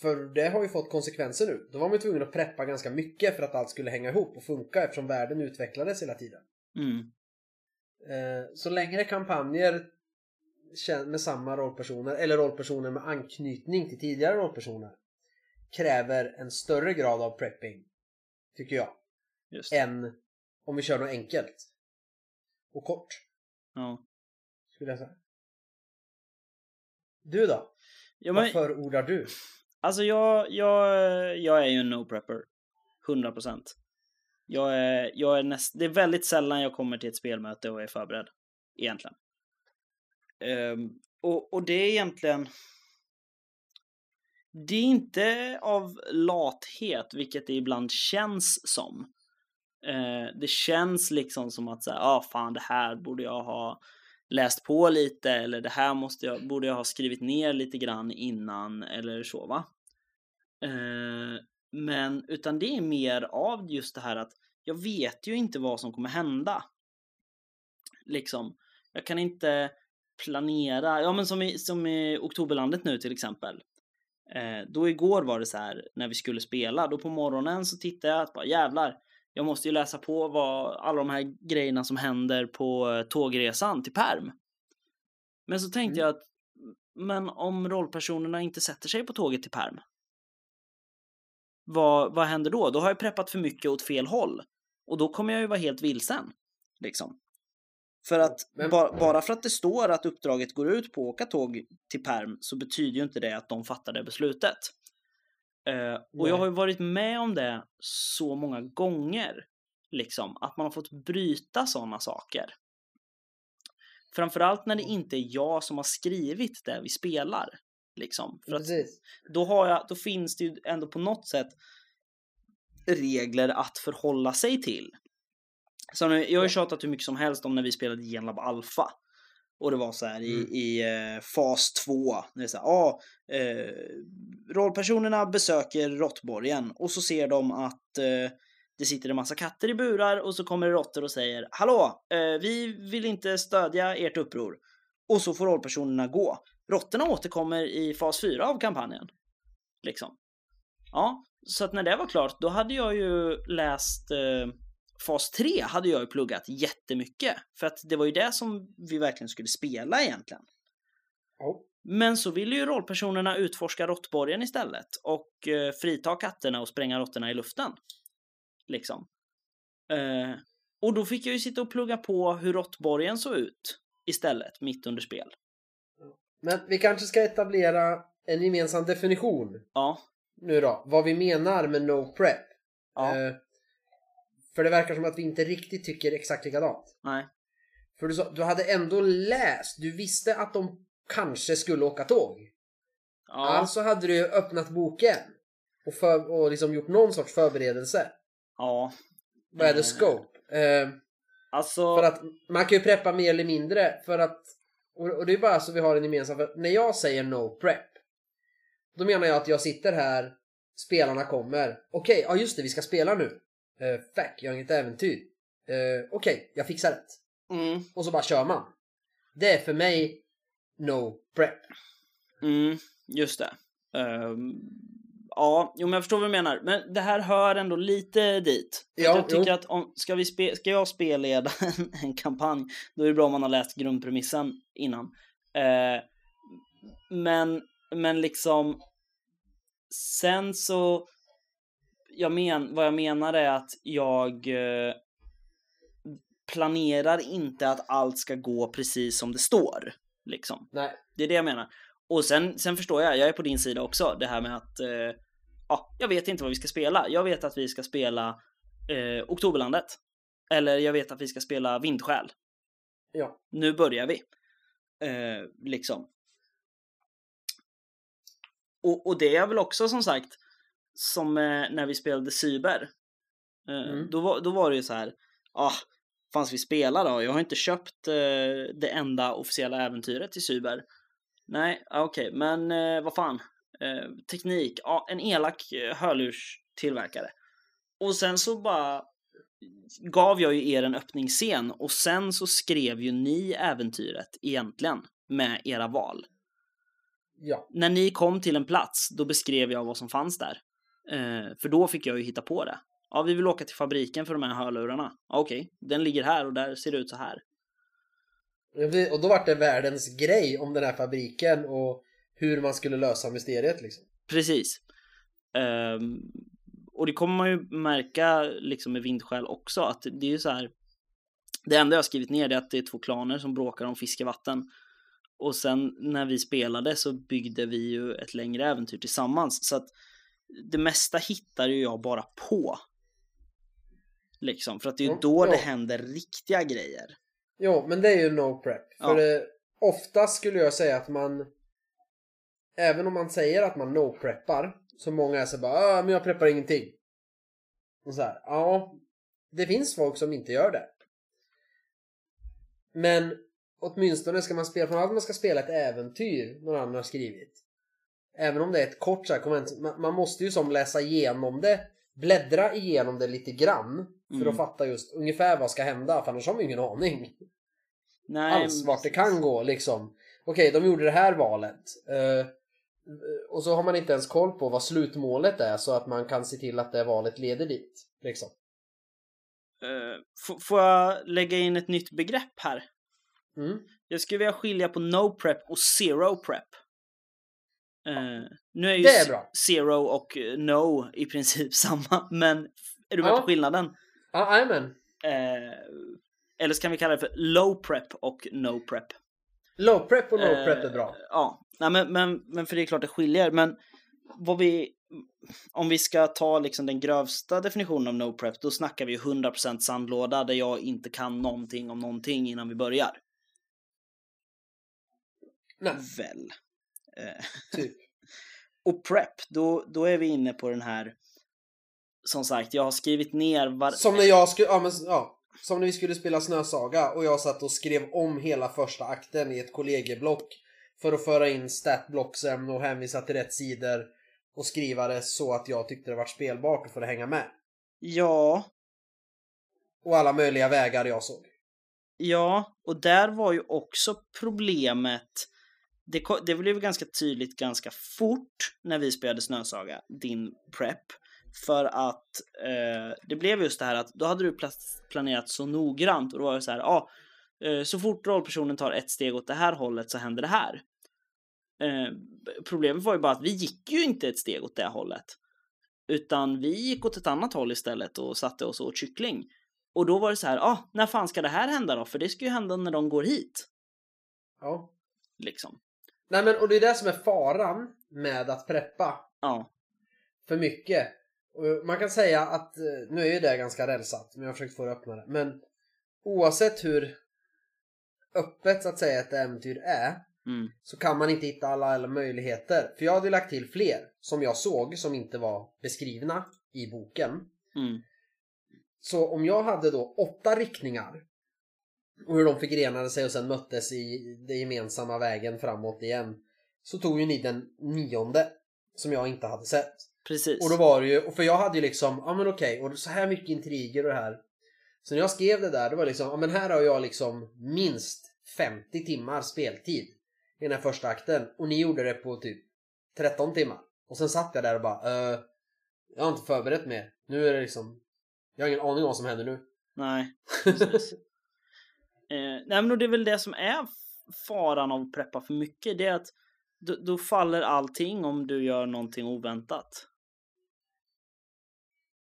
S2: För det har ju fått konsekvenser nu. Då var man ju tvungen att preppa ganska mycket för att allt skulle hänga ihop och funka eftersom världen utvecklades hela tiden.
S1: Mm.
S2: Eh, Så längre kampanjer med samma rollpersoner eller rollpersoner med anknytning till tidigare rollpersoner kräver en större grad av prepping, tycker jag,
S1: Just
S2: än om vi kör något enkelt och kort,
S1: Ja.
S2: skulle jag säga. Du då?
S1: Ja,
S2: Vad
S1: men,
S2: förordar du?
S1: Alltså jag, jag, jag är ju en no-prepper. 100 procent. Jag är, jag är näst, det är väldigt sällan jag kommer till ett spelmöte och är förberedd. Egentligen. Um, och, och det är egentligen... Det är inte av lathet, vilket det ibland känns som. Uh, det känns liksom som att säga, ah fan det här borde jag ha läst på lite eller det här måste jag, borde jag ha skrivit ner lite grann innan eller så va. Uh, men utan det är mer av just det här att jag vet ju inte vad som kommer hända. Liksom, jag kan inte planera, ja men som i, som i Oktoberlandet nu till exempel. Eh, då igår var det så här när vi skulle spela, då på morgonen så tittade jag att bara jävlar, jag måste ju läsa på vad alla de här grejerna som händer på tågresan till Perm. Men så tänkte
S2: Mm.
S1: jag att men om rollpersonerna inte sätter sig på tåget till Perm? vad, vad händer då? Då har jag preppat för mycket åt fel håll. Och då kommer jag ju vara helt vilsen. Liksom. För att
S2: Men-
S1: ba, bara för att det står att uppdraget går ut på att åka tåg till perm så betyder ju inte det att de fattar det beslutet. Eh, och jag har ju varit med om det så många gånger. Liksom, att man har fått bryta sådana saker. Framförallt när det inte är jag som har skrivit det vi spelar. Liksom. För att då, har jag, då finns det ju ändå på något sätt regler att förhålla sig till. Så nu, jag har ju tjatat hur mycket som helst om när vi spelade Genlab Alpha. Och det var så här i,
S2: Mm.
S1: i eh, fas 2. När det är så här, ah, eh, rollpersonerna besöker råttborgen och så ser de att eh, det sitter en massa katter i burar och så kommer det råttor och säger Hallå, eh, vi vill inte stödja ert uppror. Och så får rollpersonerna gå. Råttorna återkommer i fas 4 av kampanjen. Liksom. Ja, så att när det var klart, då hade jag ju läst eh, fas 3 hade jag ju pluggat jättemycket. För att det var ju det som vi verkligen skulle spela egentligen.
S2: Ja.
S1: Men så ville ju rollpersonerna utforska råttborgen istället och eh, frita katterna och spränga råttorna i luften. Liksom. Eh, och då fick jag ju sitta och plugga på hur råttborgen såg ut istället, mitt under spel.
S2: Men vi kanske ska etablera en gemensam definition
S1: Ja,
S2: nu då. Vad vi menar med no prep.
S1: ja,
S2: Eh, för det verkar som att vi inte riktigt tycker exakt likadant.
S1: nej,
S2: För du, sa, du hade ändå läst, du visste att de kanske skulle åka tåg.
S1: ja,
S2: Alltså hade du öppnat boken och, för, och liksom gjort någon sorts förberedelse.
S1: ja.
S2: Vad är det
S1: Eh.
S2: scope? Eh,
S1: Alltså,
S2: för att man kan ju preppa mer eller mindre för att och, och det är bara så vi har en gemensam för när jag säger no prep då menar jag att jag sitter här spelarna kommer okej, ja just det vi ska spela nu uh, fuck, jag har inget äventyr uh, okej, jag fixar det
S1: mm,
S2: och så bara kör man det är för mig no prep
S1: mm, just det. Ehm, ja, jo men jag förstår vad du menar. Men det här hör ändå lite dit.
S2: Ja,
S1: jag tycker
S2: jo.
S1: att om, ska, vi spe, ska jag spelleda en, en kampanj, då är det bra om man har läst grundpremissen innan. Eh, men, men liksom, sen så, jag men, vad jag menar är att jag eh, planerar inte att allt ska gå precis som det står. Liksom.
S2: nej,
S1: Det är det jag menar. Och sen, sen förstår jag, jag är på din sida också, det här med att eh, ja, jag vet inte vad vi ska spela. Jag vet att vi ska spela eh, Oktoberlandet. Eller jag vet att vi ska spela Vindsjäl.
S2: ja,
S1: Nu börjar vi. Eh, liksom. Och, och det är väl också som sagt som eh, när vi spelade Cyber. Eh,
S2: Mm.
S1: då, var, då var det ju så här, ah, fanns vi spela då? Jag har inte köpt eh, det enda officiella äventyret i Cyber. Nej, ah, okej, men eh, vad fan. Eh, teknik, ja, en elak eh, hörlurstillverkare. Och sen så bara gav jag ju er en öppningsscen och sen så skrev ju ni äventyret egentligen med era val.
S2: ja,
S1: När ni kom till en plats, då beskrev jag vad som fanns där. Eh, för då fick jag ju hitta på det. Ja, vi vill åka till fabriken för de här hörlurarna. Ja, Okej, den ligger här och där ser det ut så här.
S2: och då var det världens grej om den här fabriken och hur man skulle lösa mysteriet liksom
S1: Precis. Ehm, och det kommer man ju märka liksom med vindskäl också att det är ju så här. Det enda jag har skrivit ner är att det är två klaner som bråkar om fiskevatten. Och sen när vi spelade så byggde vi ju ett längre äventyr tillsammans. Så att det mesta hittar ju jag bara på. Liksom, för att det är ju
S2: Ja,
S1: då det
S2: ja.
S1: händer riktiga grejer.
S2: Jo, men det är ju no prep. För
S1: Ja.
S2: det, oftast skulle jag säga att man Även om man säger att man no preppar Så många är så bara ah, men jag preppar ingenting. Och så här, ja Det finns folk som inte gör det. Men åtminstone ska man spela, från att man ska spela ett äventyr någon annan har skrivit. Även om det är ett kort komment, man, man måste ju som läsa igenom det Bläddra igenom det lite grann För
S1: Mm.
S2: att fatta just ungefär vad ska hända för annars har man ingen aning
S1: Nej,
S2: alls vart det kan gå liksom. Okej, de gjorde det här valet. Eh, och så har man inte ens koll på vad slutmålet är så att man kan se till att det valet leder dit. Liksom.
S1: f- får jag lägga in ett nytt begrepp här?
S2: Mm.
S1: Jag skulle vilja skilja på no prep och zero prep. Eh, nu är ju
S2: Det är bra.
S1: zero och eh, no i princip samma, men är du med
S2: Ja.
S1: på skillnaden?
S2: Ja, jajamän.
S1: Eh, eller så kan vi kalla det för low prep och no prep.
S2: Low prep och no
S1: Eh,
S2: prep är bra.
S1: Ja, Nej, men, men, men för det är klart det skiljer. Men vad vi, om vi ska ta liksom den grövsta definitionen av no prep, då snackar vi 100% sandlåda där jag inte kan någonting om någonting innan vi börjar.
S2: Nej,
S1: Väl. Eh,
S2: typ.
S1: och prep, då, då är vi inne på den här, som sagt, jag har skrivit ner var...
S2: Som när jag skulle, ja, men, ja. Som när vi skulle spela Snösaga och jag satt och skrev om hela första akten i ett kollegieblock för att föra in statblocksen och hänvisa till rätt sidor och skriva det så att jag tyckte det var spelbart och för att hänga med.
S1: Ja,
S2: Och alla möjliga vägar jag såg.
S1: Ja, och där var ju också problemet. Det, det blev ganska tydligt ganska fort när vi spelade Snösaga, din prep. För att eh, det blev just det här att då hade du pla- planerat så noggrant och då var det så här, ja, ah, eh, så fort rollpersonen tar ett steg åt det här hållet så händer det här. Eh, problemet var ju bara att vi gick ju inte ett steg åt det hållet. Utan vi gick åt ett annat håll istället och satte oss åt kyckling. Och då var det så här, ah, när fan ska det här hända då? För det ska ju hända när de går hit.
S2: Ja.
S1: Liksom.
S2: Nej men och det är det som är faran med att preppa
S1: Ja.
S2: för mycket. Och man kan säga att, eh, nu är ju det ganska rälsat, men jag har försökt få det öppnare. Men oavsett hur öppet så att säga ett äventyr är
S1: Mm.
S2: så kan man inte hitta alla, alla möjligheter. För jag hade lagt till fler som jag såg som inte var beskrivna i boken.
S1: Mm.
S2: Så om jag hade då åtta riktningar och hur de förgrenade sig och sen möttes i den gemensamma vägen framåt igen så tog ju ni den nionde som jag inte hade sett.
S1: Precis.
S2: Och då var det ju, för jag hade ju liksom, ja men okej, och så här mycket intriger och det här. Så när jag skrev det där, det var liksom, ja men här har jag liksom minst 50 timmar speltid i den här första akten. Och ni gjorde det på typ 13 timmar. Och sen satt jag där och bara, eh, jag har inte förberett mer. Nu är det liksom, jag har ingen aning om vad som händer nu.
S1: Nej. Precis. Eh, nej men det är väl det som är faran av att preppa för mycket. Det är att då, då faller allting om du gör någonting oväntat.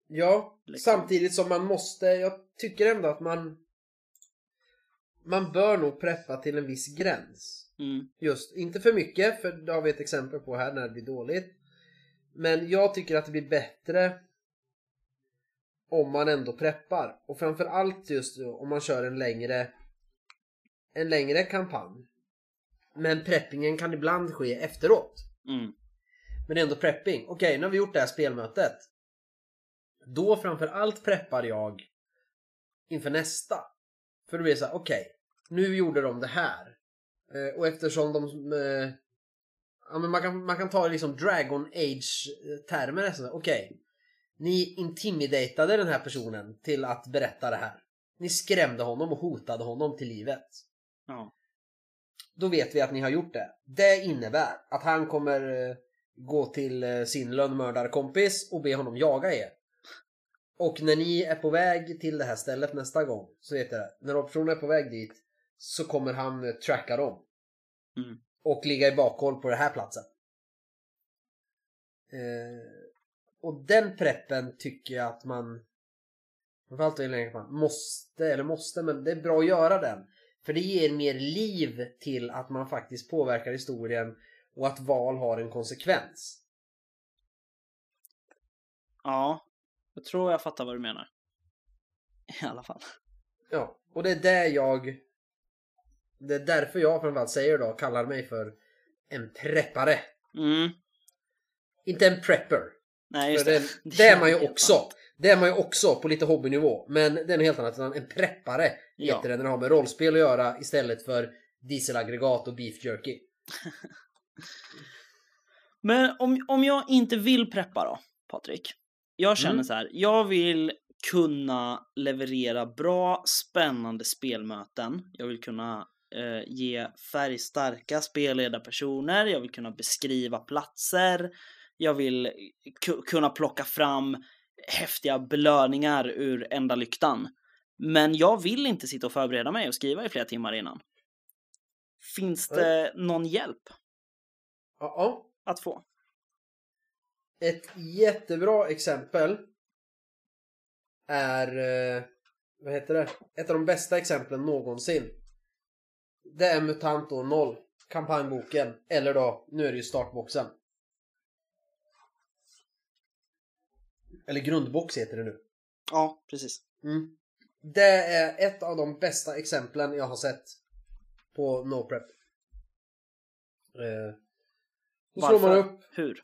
S2: Ja,
S1: Liksom.
S2: samtidigt som man måste, jag tycker ändå att man man bör nog preppa till en viss gräns.
S1: Mm.
S2: Just, inte för mycket, för det har vi ett exempel på här när det blir dåligt. Men jag tycker att det blir bättre om man ändå preppar. Och framförallt just om man kör en längre en längre kampanj. Men preppingen kan ibland ske efteråt.
S1: Mm.
S2: Men det är ändå prepping. Okej, nu har vi gjort det här spelmötet. Då framförallt preppar jag inför nästa. För då blir det så här, okej, nu gjorde de det här. Eh, och eftersom de... Eh, ja, men man, kan, man kan ta liksom Dragon Age-termer. nästan. Okej, ni intimidatade den här personen till att berätta det här. Ni skrämde honom och hotade honom till livet.
S1: Ja.
S2: Då vet vi att ni har gjort det. Det innebär att han kommer eh, gå till eh, sin lönnmördarkompis och be honom jaga er. Och när ni är på väg till det här stället nästa gång så vet jag det. När personen är på väg dit så kommer han eh, tracka dem.
S1: Mm.
S2: Och ligga i bakhåll på den här platsen. Eh, och den preppen tycker jag att man Framförallt i längre kampanj, måste, eller måste, men det är bra att göra den. För det ger mer liv till att man faktiskt påverkar historien och att val har en konsekvens.
S1: ja. Jag tror jag fattar vad du menar. I alla fall.
S2: Ja, och det är där jag... Det är därför jag framförallt säger då, kallar mig för en preppare.
S1: Mm.
S2: Inte en prepper.
S1: Nej, just
S2: För
S1: det.
S2: det, det är man ju också. Det är man ju också på lite hobbynivå. Men det är något helt annat. En preppare
S1: Ja.
S2: heter det när det har med rollspel att göra istället för dieselaggregat och beef jerky.
S1: Men om, om jag inte vill preppa då, Patrik. Jag känner
S2: Mm.
S1: så här, jag vill kunna leverera bra, spännande spelmöten. Jag vill kunna eh, ge färgstarka spelledarpersoner. Jag vill kunna beskriva platser. Jag vill ku- kunna plocka fram häftiga belöningar ur enda lyktan. Men jag vill inte sitta och förbereda mig och skriva i flera timmar innan. Finns det någon hjälp?
S2: Ja, ja.
S1: att få.
S2: Ett jättebra exempel är, eh, vad heter det? Ett av de bästa exemplen någonsin. Det är MUTANT år 0, kampanjboken, eller då, nu är det ju startboxen. Eller grundbox heter det nu.
S1: Ja, precis.
S2: Mm. Det är ett av de bästa exemplen jag har sett på NoPrep. Eh, då slår man upp
S1: Hur?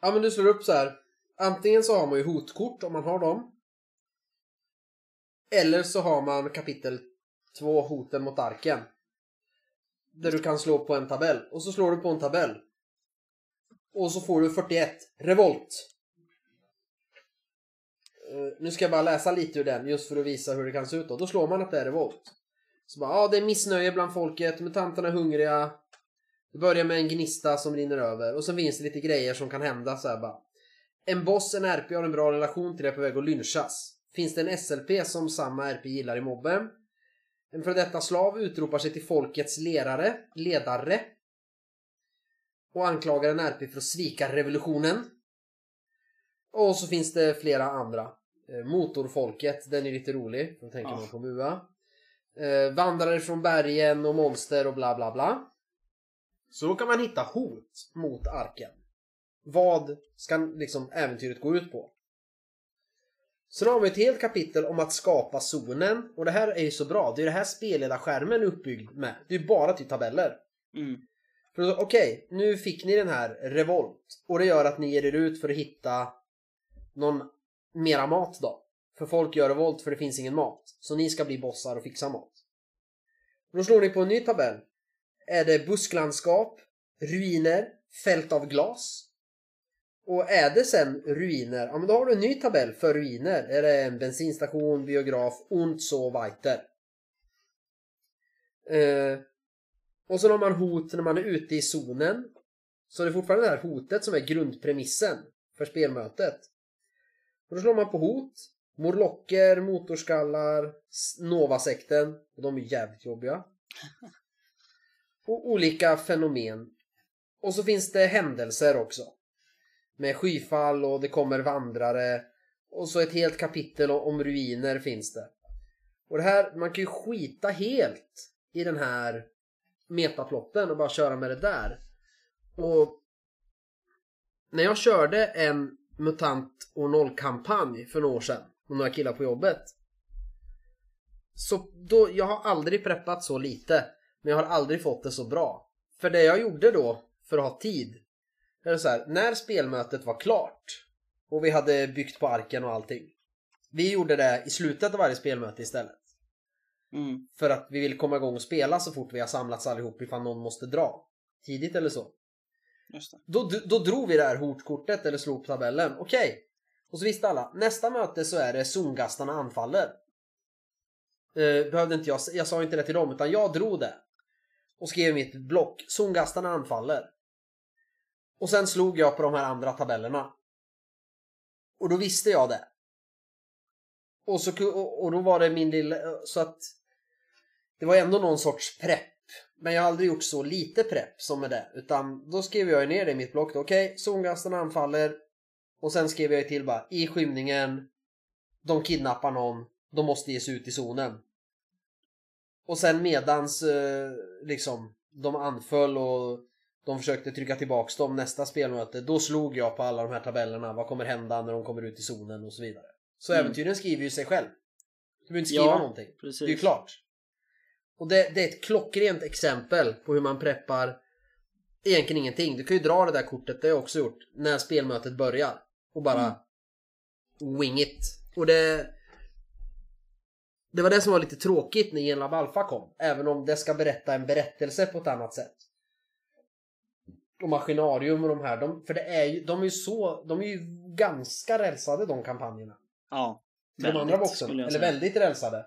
S2: Ja men du slår upp så här. Antingen så har man ju hotkort om man har dem. Eller så har man kapitel 2 hoten mot arken. Där du kan slå på en tabell. Och så slår du på en tabell. Och så får du 41. Revolt. Eh, nu ska jag bara läsa lite ur den just för att visa hur det kan se ut då. Då slår man att det är revolt. Så bara, ja det är missnöje bland folket, mutanterna är hungriga. Det börjar med en gnista som rinner över och sen finns det lite grejer som kan hända så här bara. En boss, en RP har en bra relation till det på väg att lynchas. Finns det en SLP som samma RP gillar i mobben? En för detta slav utropar sig till folkets lerare, ledare och anklagar en RP för att svika revolutionen. Och så finns det flera andra. Eh, Motorfolket, den är lite rolig, då tänker
S1: Ja.
S2: man på MUA. Eh, vandrare från bergen och monster och bla bla bla. Så då kan man hitta hot mot arken. Vad ska liksom äventyret gå ut på? Så då har vi ett helt kapitel om att skapa zonen. Och det här är ju så bra. Det är det här spelledarskärmen är uppbyggd med. Det är ju bara till tabeller.
S1: Mm.
S2: Okej, nu fick ni den här revolt. Och det gör att ni ger er ut för att hitta någon mera mat då. För folk gör revolt för det finns ingen mat. Så ni ska bli bossar och fixa mat. Då slår ni på en ny tabell. Är det busklandskap, ruiner, fält av glas. Och är det sen ruiner, ja men då har du en ny tabell för ruiner. Är det en bensinstation, biograf, und so weiter. Eh, och så har man hot när man är ute i zonen. Så det är fortfarande det här hotet som är grundpremissen för spelmötet. Och då slår man på hot. Morlocker, motorskallar, Novasekten. Och de är jävligt jobbiga. Och olika fenomen. Och så finns det händelser också. Med skyfall och det kommer vandrare. Och så ett helt kapitel om ruiner finns det. Och det här, man kan ju skita helt i den här metaplotten och bara köra med det där. Och när jag körde en MUTANT och noll-kampanj för några år sedan med några killar på jobbet. Så då, jag har aldrig preppat så lite. Men jag har aldrig fått det så bra. För det jag gjorde då, för att ha tid. Är så här, när spelmötet var klart och vi hade byggt på arken och allting. Vi gjorde det i slutet av varje spelmöte istället.
S1: Mm.
S2: För att vi vill komma igång och spela så fort vi har samlats allihop ifall någon måste dra. Tidigt eller så.
S1: Just det.
S2: Då, då drog vi det här hotkortet eller slog på tabellen. Okej. Och så visste alla. Nästa möte så är det zongastarna anfaller. Eh, behövde inte jag, jag sa inte det till dem utan jag drog det. Och skrev i mitt block. Zongastarna anfaller. Och sen slog jag på de här andra tabellerna. Och då visste jag det. Och, så, och, och då var det min lilla, så att det var ändå någon sorts prepp. Men jag har aldrig gjort så lite prepp som med det. Utan då skrev jag ner det i mitt block. Okej, zongastarna anfaller. Och sen skrev jag till bara i skymningen. De kidnappar någon. De måste ge sig ut i zonen. Och sen medans eh, liksom de anföll och de försökte trycka tillbaks dem nästa spelmöte. Då slog jag på alla de här tabellerna. Vad kommer hända när de kommer ut i zonen och så vidare. Så
S1: Mm.
S2: äventyren skriver ju sig själv. Du behöver inte skriva
S1: Ja,
S2: någonting.
S1: Precis.
S2: Det är ju klart. Och det, det är ett klockrent exempel på hur man preppar egentligen ingenting. Du kan ju dra det där kortet, det har jag också gjort, när spelmötet börjar. Och bara wing it. Och det... Det var det som var lite tråkigt när Genlab Alpha kom. Även om det ska berätta en berättelse på ett annat sätt. Och Maskinarium och de här, de, för det är ju, de är ju så, de är ju ganska rälsade de kampanjerna.
S1: Ja.
S2: Till de andra boxen. Eller väldigt rälsade.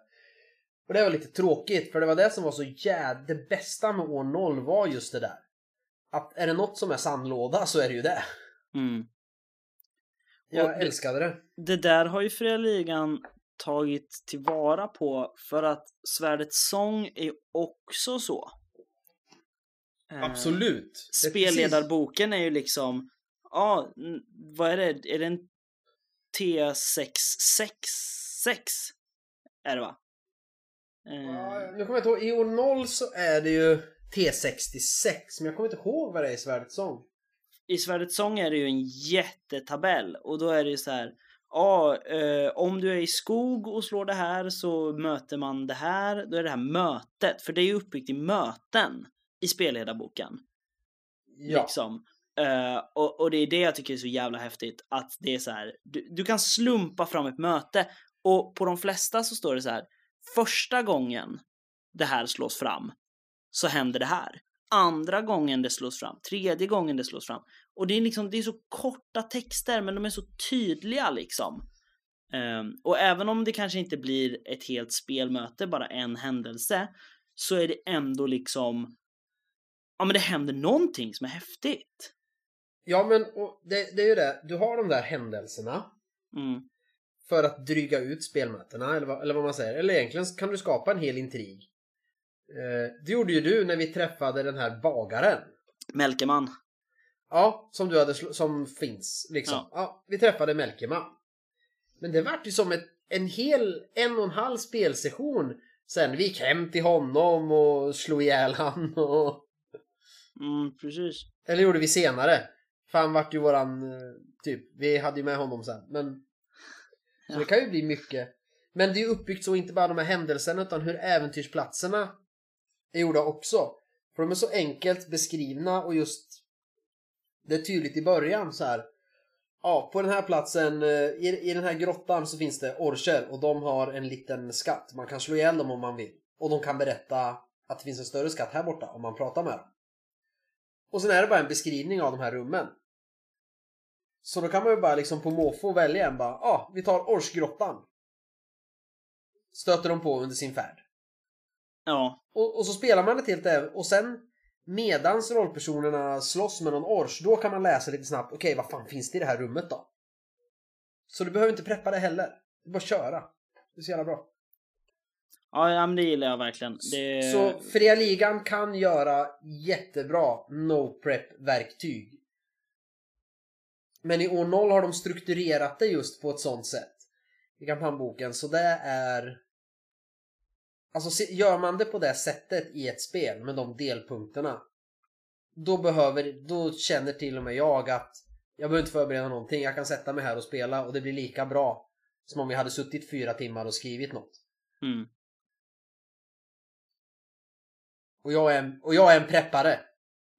S2: Och det var lite tråkigt för det var det som var så jävla... Det bästa med år 0 var just det där. Att är det något som är sandlåda så är det ju det.
S1: Mm.
S2: Och
S1: Ja,
S2: jag
S1: det-
S2: älskade det.
S1: Det där har ju Fria Ligan tagit tillvara på för att Svärdets sång är också så. Eh,
S2: Absolut. Är
S1: Spelledarboken är ju liksom, ja, n- vad är det? Är det en T666? Är det va? Eh,
S2: Ja, nu kommer jag inte ihåg, i år 0 så är det ju T66, men jag kommer inte ihåg vad det är i Svärdets sång.
S1: I Svärdets sång är det ju en jättetabell och då är det ju så här. Ja, eh, om du är i skog och slår det här så möter man det här. Då är det här mötet, för det är ju uppbyggt i möten i spelledarboken.
S2: Ja.
S1: Liksom. Eh, och, och det är det jag tycker är så jävla häftigt. Att det är så här. Du, du kan slumpa fram ett möte och på de flesta så står det så här. Första gången det här slås fram så händer det här. Andra gången det slås fram, tredje gången det slås fram. Och det är liksom, det är så korta texter men de är så tydliga liksom. Ehm, och även om det kanske inte blir ett helt spelmöte, bara en händelse, så är det ändå liksom, ja men det händer någonting som är häftigt.
S2: Ja, men det, det är ju det. Du har de där händelserna
S1: Mm.
S2: För att dryga ut spelmötena, eller vad, eller vad man säger. Eller egentligen kan du skapa en hel intrig. Eh, det gjorde ju du när vi träffade den här bagaren.
S1: Melkeman.
S2: Ja, som du hade som finns liksom.
S1: Ja.
S2: Ja. vi träffade Melkeman. Men det vart ju som ett, en hel en och en halv spelsession. Sen vi gick hem till honom och slog ihjäl han och...
S1: Mm, precis.
S2: Eller gjorde vi senare. För han vart ju våran, eh, typ, vi hade ju med honom sen. Men... Så
S1: Ja.
S2: det kan ju bli mycket. Men det är uppbyggt så inte bara de här händelserna utan hur äventyrsplatserna är gjorda också. För de är så enkelt beskrivna och just det är tydligt i början så här. Ja, på den här platsen, eh, i, i den här grottan så finns det orcher och de har en liten skatt. Man kan slå ihjäl dem om man vill. Och de kan berätta att det finns en större skatt här borta om man pratar med dem. Och sen är det bara en beskrivning av de här rummen. Så då kan man ju bara liksom på måfå välja en bara, ja, ah, vi tar Orsgrottan. Stöter de på under sin färd.
S1: Ja,
S2: Och, och så spelar man ett helt även och sen medans rollpersonerna slåss med någon ors, då kan man läsa lite snabbt, okej vad fan finns det i det här rummet då? Så du behöver inte preppa det heller. Det är bara att köra. Det är så jävla bra.
S1: ja, men det gillar jag verkligen. Det...
S2: Så Fria Ligan kan göra jättebra no-prep-verktyg. Men i år 0 har de strukturerat det just på ett sånt sätt. I kampanjboken, så det är... Alltså gör man det på det sättet i ett spel med de delpunkterna. Då behöver, då känner till och med jag att jag behöver inte förbereda någonting. Jag kan sätta mig här och spela och det blir lika bra som om vi hade suttit fyra timmar och skrivit något.
S1: Mm.
S2: Och jag är, och jag är en preppare.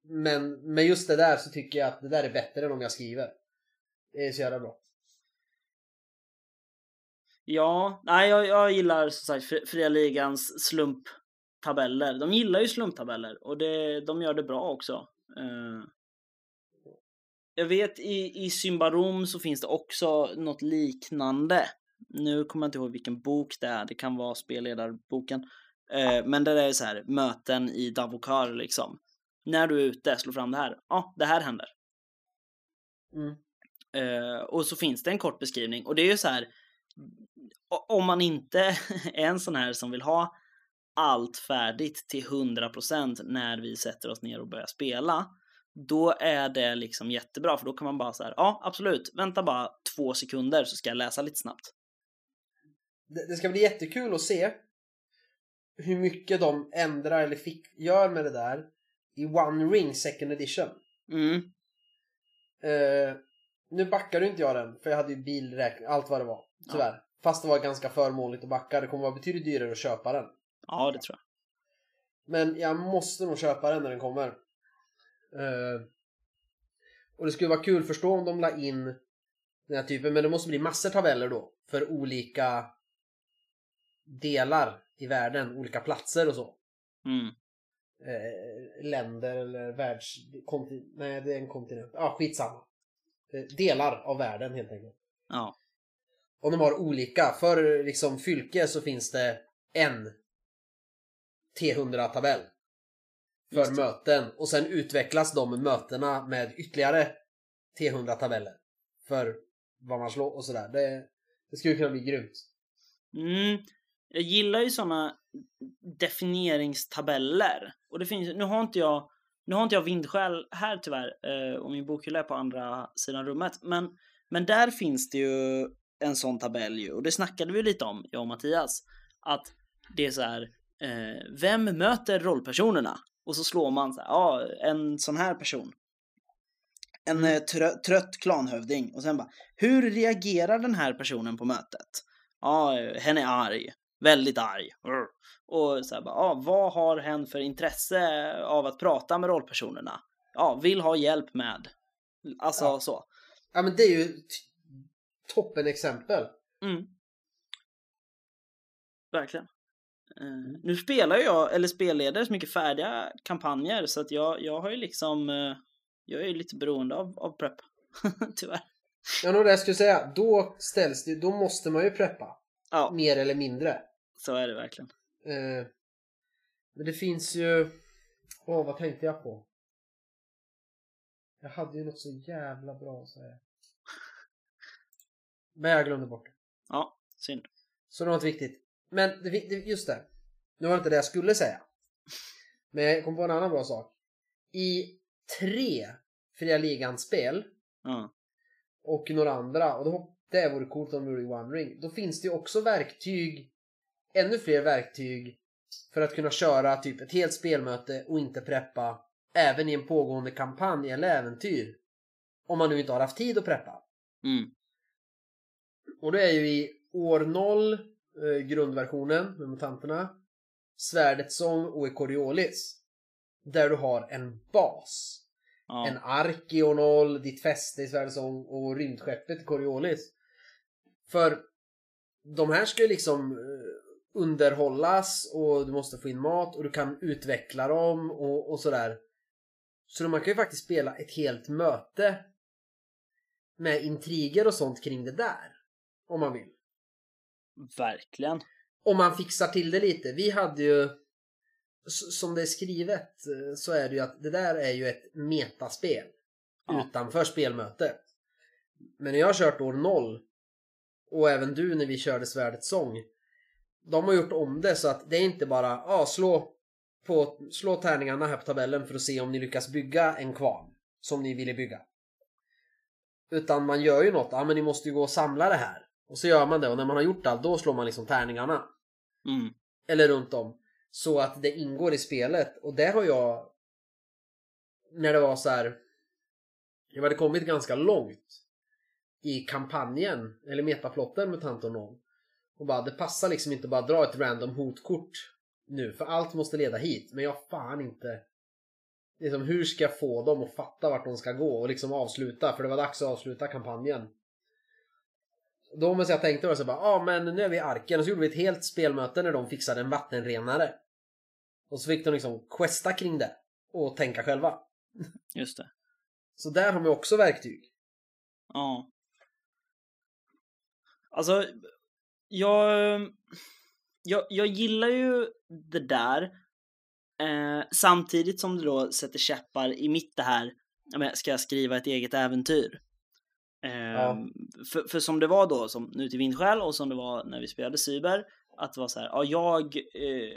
S2: Men med just det där så tycker jag att det där är bättre än om jag skriver. Det är så jävla bra.
S1: Ja, nej jag, jag gillar som sagt Fri- Fria Ligans slumptabeller. De gillar ju slumptabeller och det, de gör det bra också. Eh, jag vet i, i Symbarom så finns det också något liknande. Nu kommer jag inte ihåg vilken bok det är, det kan vara spelledarboken. Eh, men där är det så här, möten i Davokar liksom. När du är ute, slå fram det här. Ja, det här händer.
S2: Mm.
S1: Eh, och så finns det en kort beskrivning och det är ju så här. Om man inte är en sån här som vill ha allt färdigt till 100% när vi sätter oss ner och börjar spela. Då är det liksom jättebra för då kan man bara så här. Ja, absolut. Vänta bara två sekunder så ska jag läsa lite snabbt.
S2: Det, det ska bli jättekul att se hur mycket de ändrar eller fick, gör med det där i One Ring Second Edition.
S1: Mm.
S2: Eh, nu backade inte jag den för jag hade ju bilräkning, allt vad det var. Tyvärr. Fast det var ganska förmånligt att backa. Det kommer vara betydligt dyrare att köpa den.
S1: Ja, det tror jag.
S2: Men jag måste nog köpa den när den kommer. Eh, och det skulle vara kul, förstå om de la in den här typen, men det måste bli massor tabeller då. För olika delar i världen, olika platser och så.
S1: Mm.
S2: Eh, länder eller världs... Konti, nej, det är en kontinent. Ja, ah, skitsamma. Eh, delar av världen helt enkelt.
S1: Ja.
S2: Och de har olika. För liksom fylke så finns det en T100-tabell. För möten. Och sen utvecklas de mötena med ytterligare T100-tabeller. För vad man slår och sådär. Det, det skulle kunna bli grymt.
S1: Mm. Jag gillar ju såna definieringstabeller. Och det finns, nu har inte jag nu har inte jag vindskäl här tyvärr eh, och min bokhylla är på andra sidan rummet. Men, men där finns det ju en sån tabell ju och det snackade vi lite om, jag och Mattias. Att det är så här, eh, vem möter rollpersonerna? Och så slår man så här, ja, en sån här person. En eh, trö trött klanhövding och sen bara, hur reagerar den här personen på mötet? Ja, eh, hen är arg, väldigt arg. Och så här bara, ja, vad har hen för intresse av att prata med rollpersonerna? Ja, vill ha hjälp med. Alltså
S2: Ja.
S1: så.
S2: Ja men det är ju toppen exempel.
S1: Mm. Verkligen. Eh, nu spelar jag, eller spelleder, så mycket färdiga kampanjer så att jag, jag har ju liksom, eh, jag är ju lite beroende av, av prep. Tyvärr.
S2: Ja, det jag skulle säga. Då ställs det, då måste man ju preppa.
S1: Ja,
S2: Mer eller mindre.
S1: Så är det verkligen.
S2: Eh, men det finns ju... Åh, vad tänkte jag på? Jag hade ju något så jävla bra att säga. Men jag glömde bort det.
S1: Ja, synd.
S2: Så det var inte viktigt. Men det, det, just det. Nu var det inte det jag skulle säga. Men jag kom på en annan bra sak. I tre Fria Ligan-spel
S1: Ja.
S2: och några andra, och då, det vore coolt om de gjorde One Ring. Då finns det ju också verktyg, ännu fler verktyg för att kunna köra typ ett helt spelmöte och inte preppa även i en pågående kampanj eller äventyr. Om man nu inte har haft tid att preppa.
S1: Mm.
S2: Och det är ju i år 0, eh, grundversionen med mutanterna, Svärdets sång och i Coriolis. Där du har en bas.
S1: Ja.
S2: En ark i år 0, ditt fäste i Svärdets sång och rymdskeppet i Coriolis. För de här ska ju liksom eh, underhållas och du måste få in mat och du kan utveckla dem och, och sådär. Så man kan ju faktiskt spela ett helt möte med intriger och sånt kring det där. Om man vill.
S1: Verkligen.
S2: Om man fixar till det lite. Vi hade ju som det är skrivet eh, så är det ju att det där är ju ett metaspel
S1: Ja.
S2: utanför spelmötet. Men när jag har kört år 0 och även du när vi körde Svärdets sång de har gjort om det så att det är inte bara ah, slå, på, slå tärningarna här på tabellen för att se om ni lyckas bygga en kvarn som ni ville bygga. Utan man gör ju något, ja men ni måste ju gå och samla det här. Och så gör man det och när man har gjort allt då slår man liksom tärningarna.
S1: Mm.
S2: Eller runt om. Så att det ingår i spelet. Och det har jag... När det var så här... Jag hade kommit ganska långt i kampanjen, eller metaplotten med Tant och bara, det passar liksom inte bara dra ett random hotkort nu, för allt måste leda hit. Men jag fan inte... Liksom, hur ska jag få dem att fatta vart de ska gå och liksom avsluta? För det var dags att avsluta kampanjen. Då måste jag tänkte då så bara, ja ah, men nu är vi i arken och så gjorde vi ett helt spelmöte när de fixade en vattenrenare. Och så fick de liksom questa kring det och tänka själva.
S1: Just det.
S2: Så där har man också verktyg.
S1: Ja. Alltså, jag, jag, jag gillar ju det där. Eh, samtidigt som det då sätter käppar i mitt det här, ska jag skriva ett eget äventyr? Eh,
S2: Ja.
S1: för, för som det var då, som nu till Vindskäl och som det var när vi spelade Cyber, att det var så här, ja jag eh,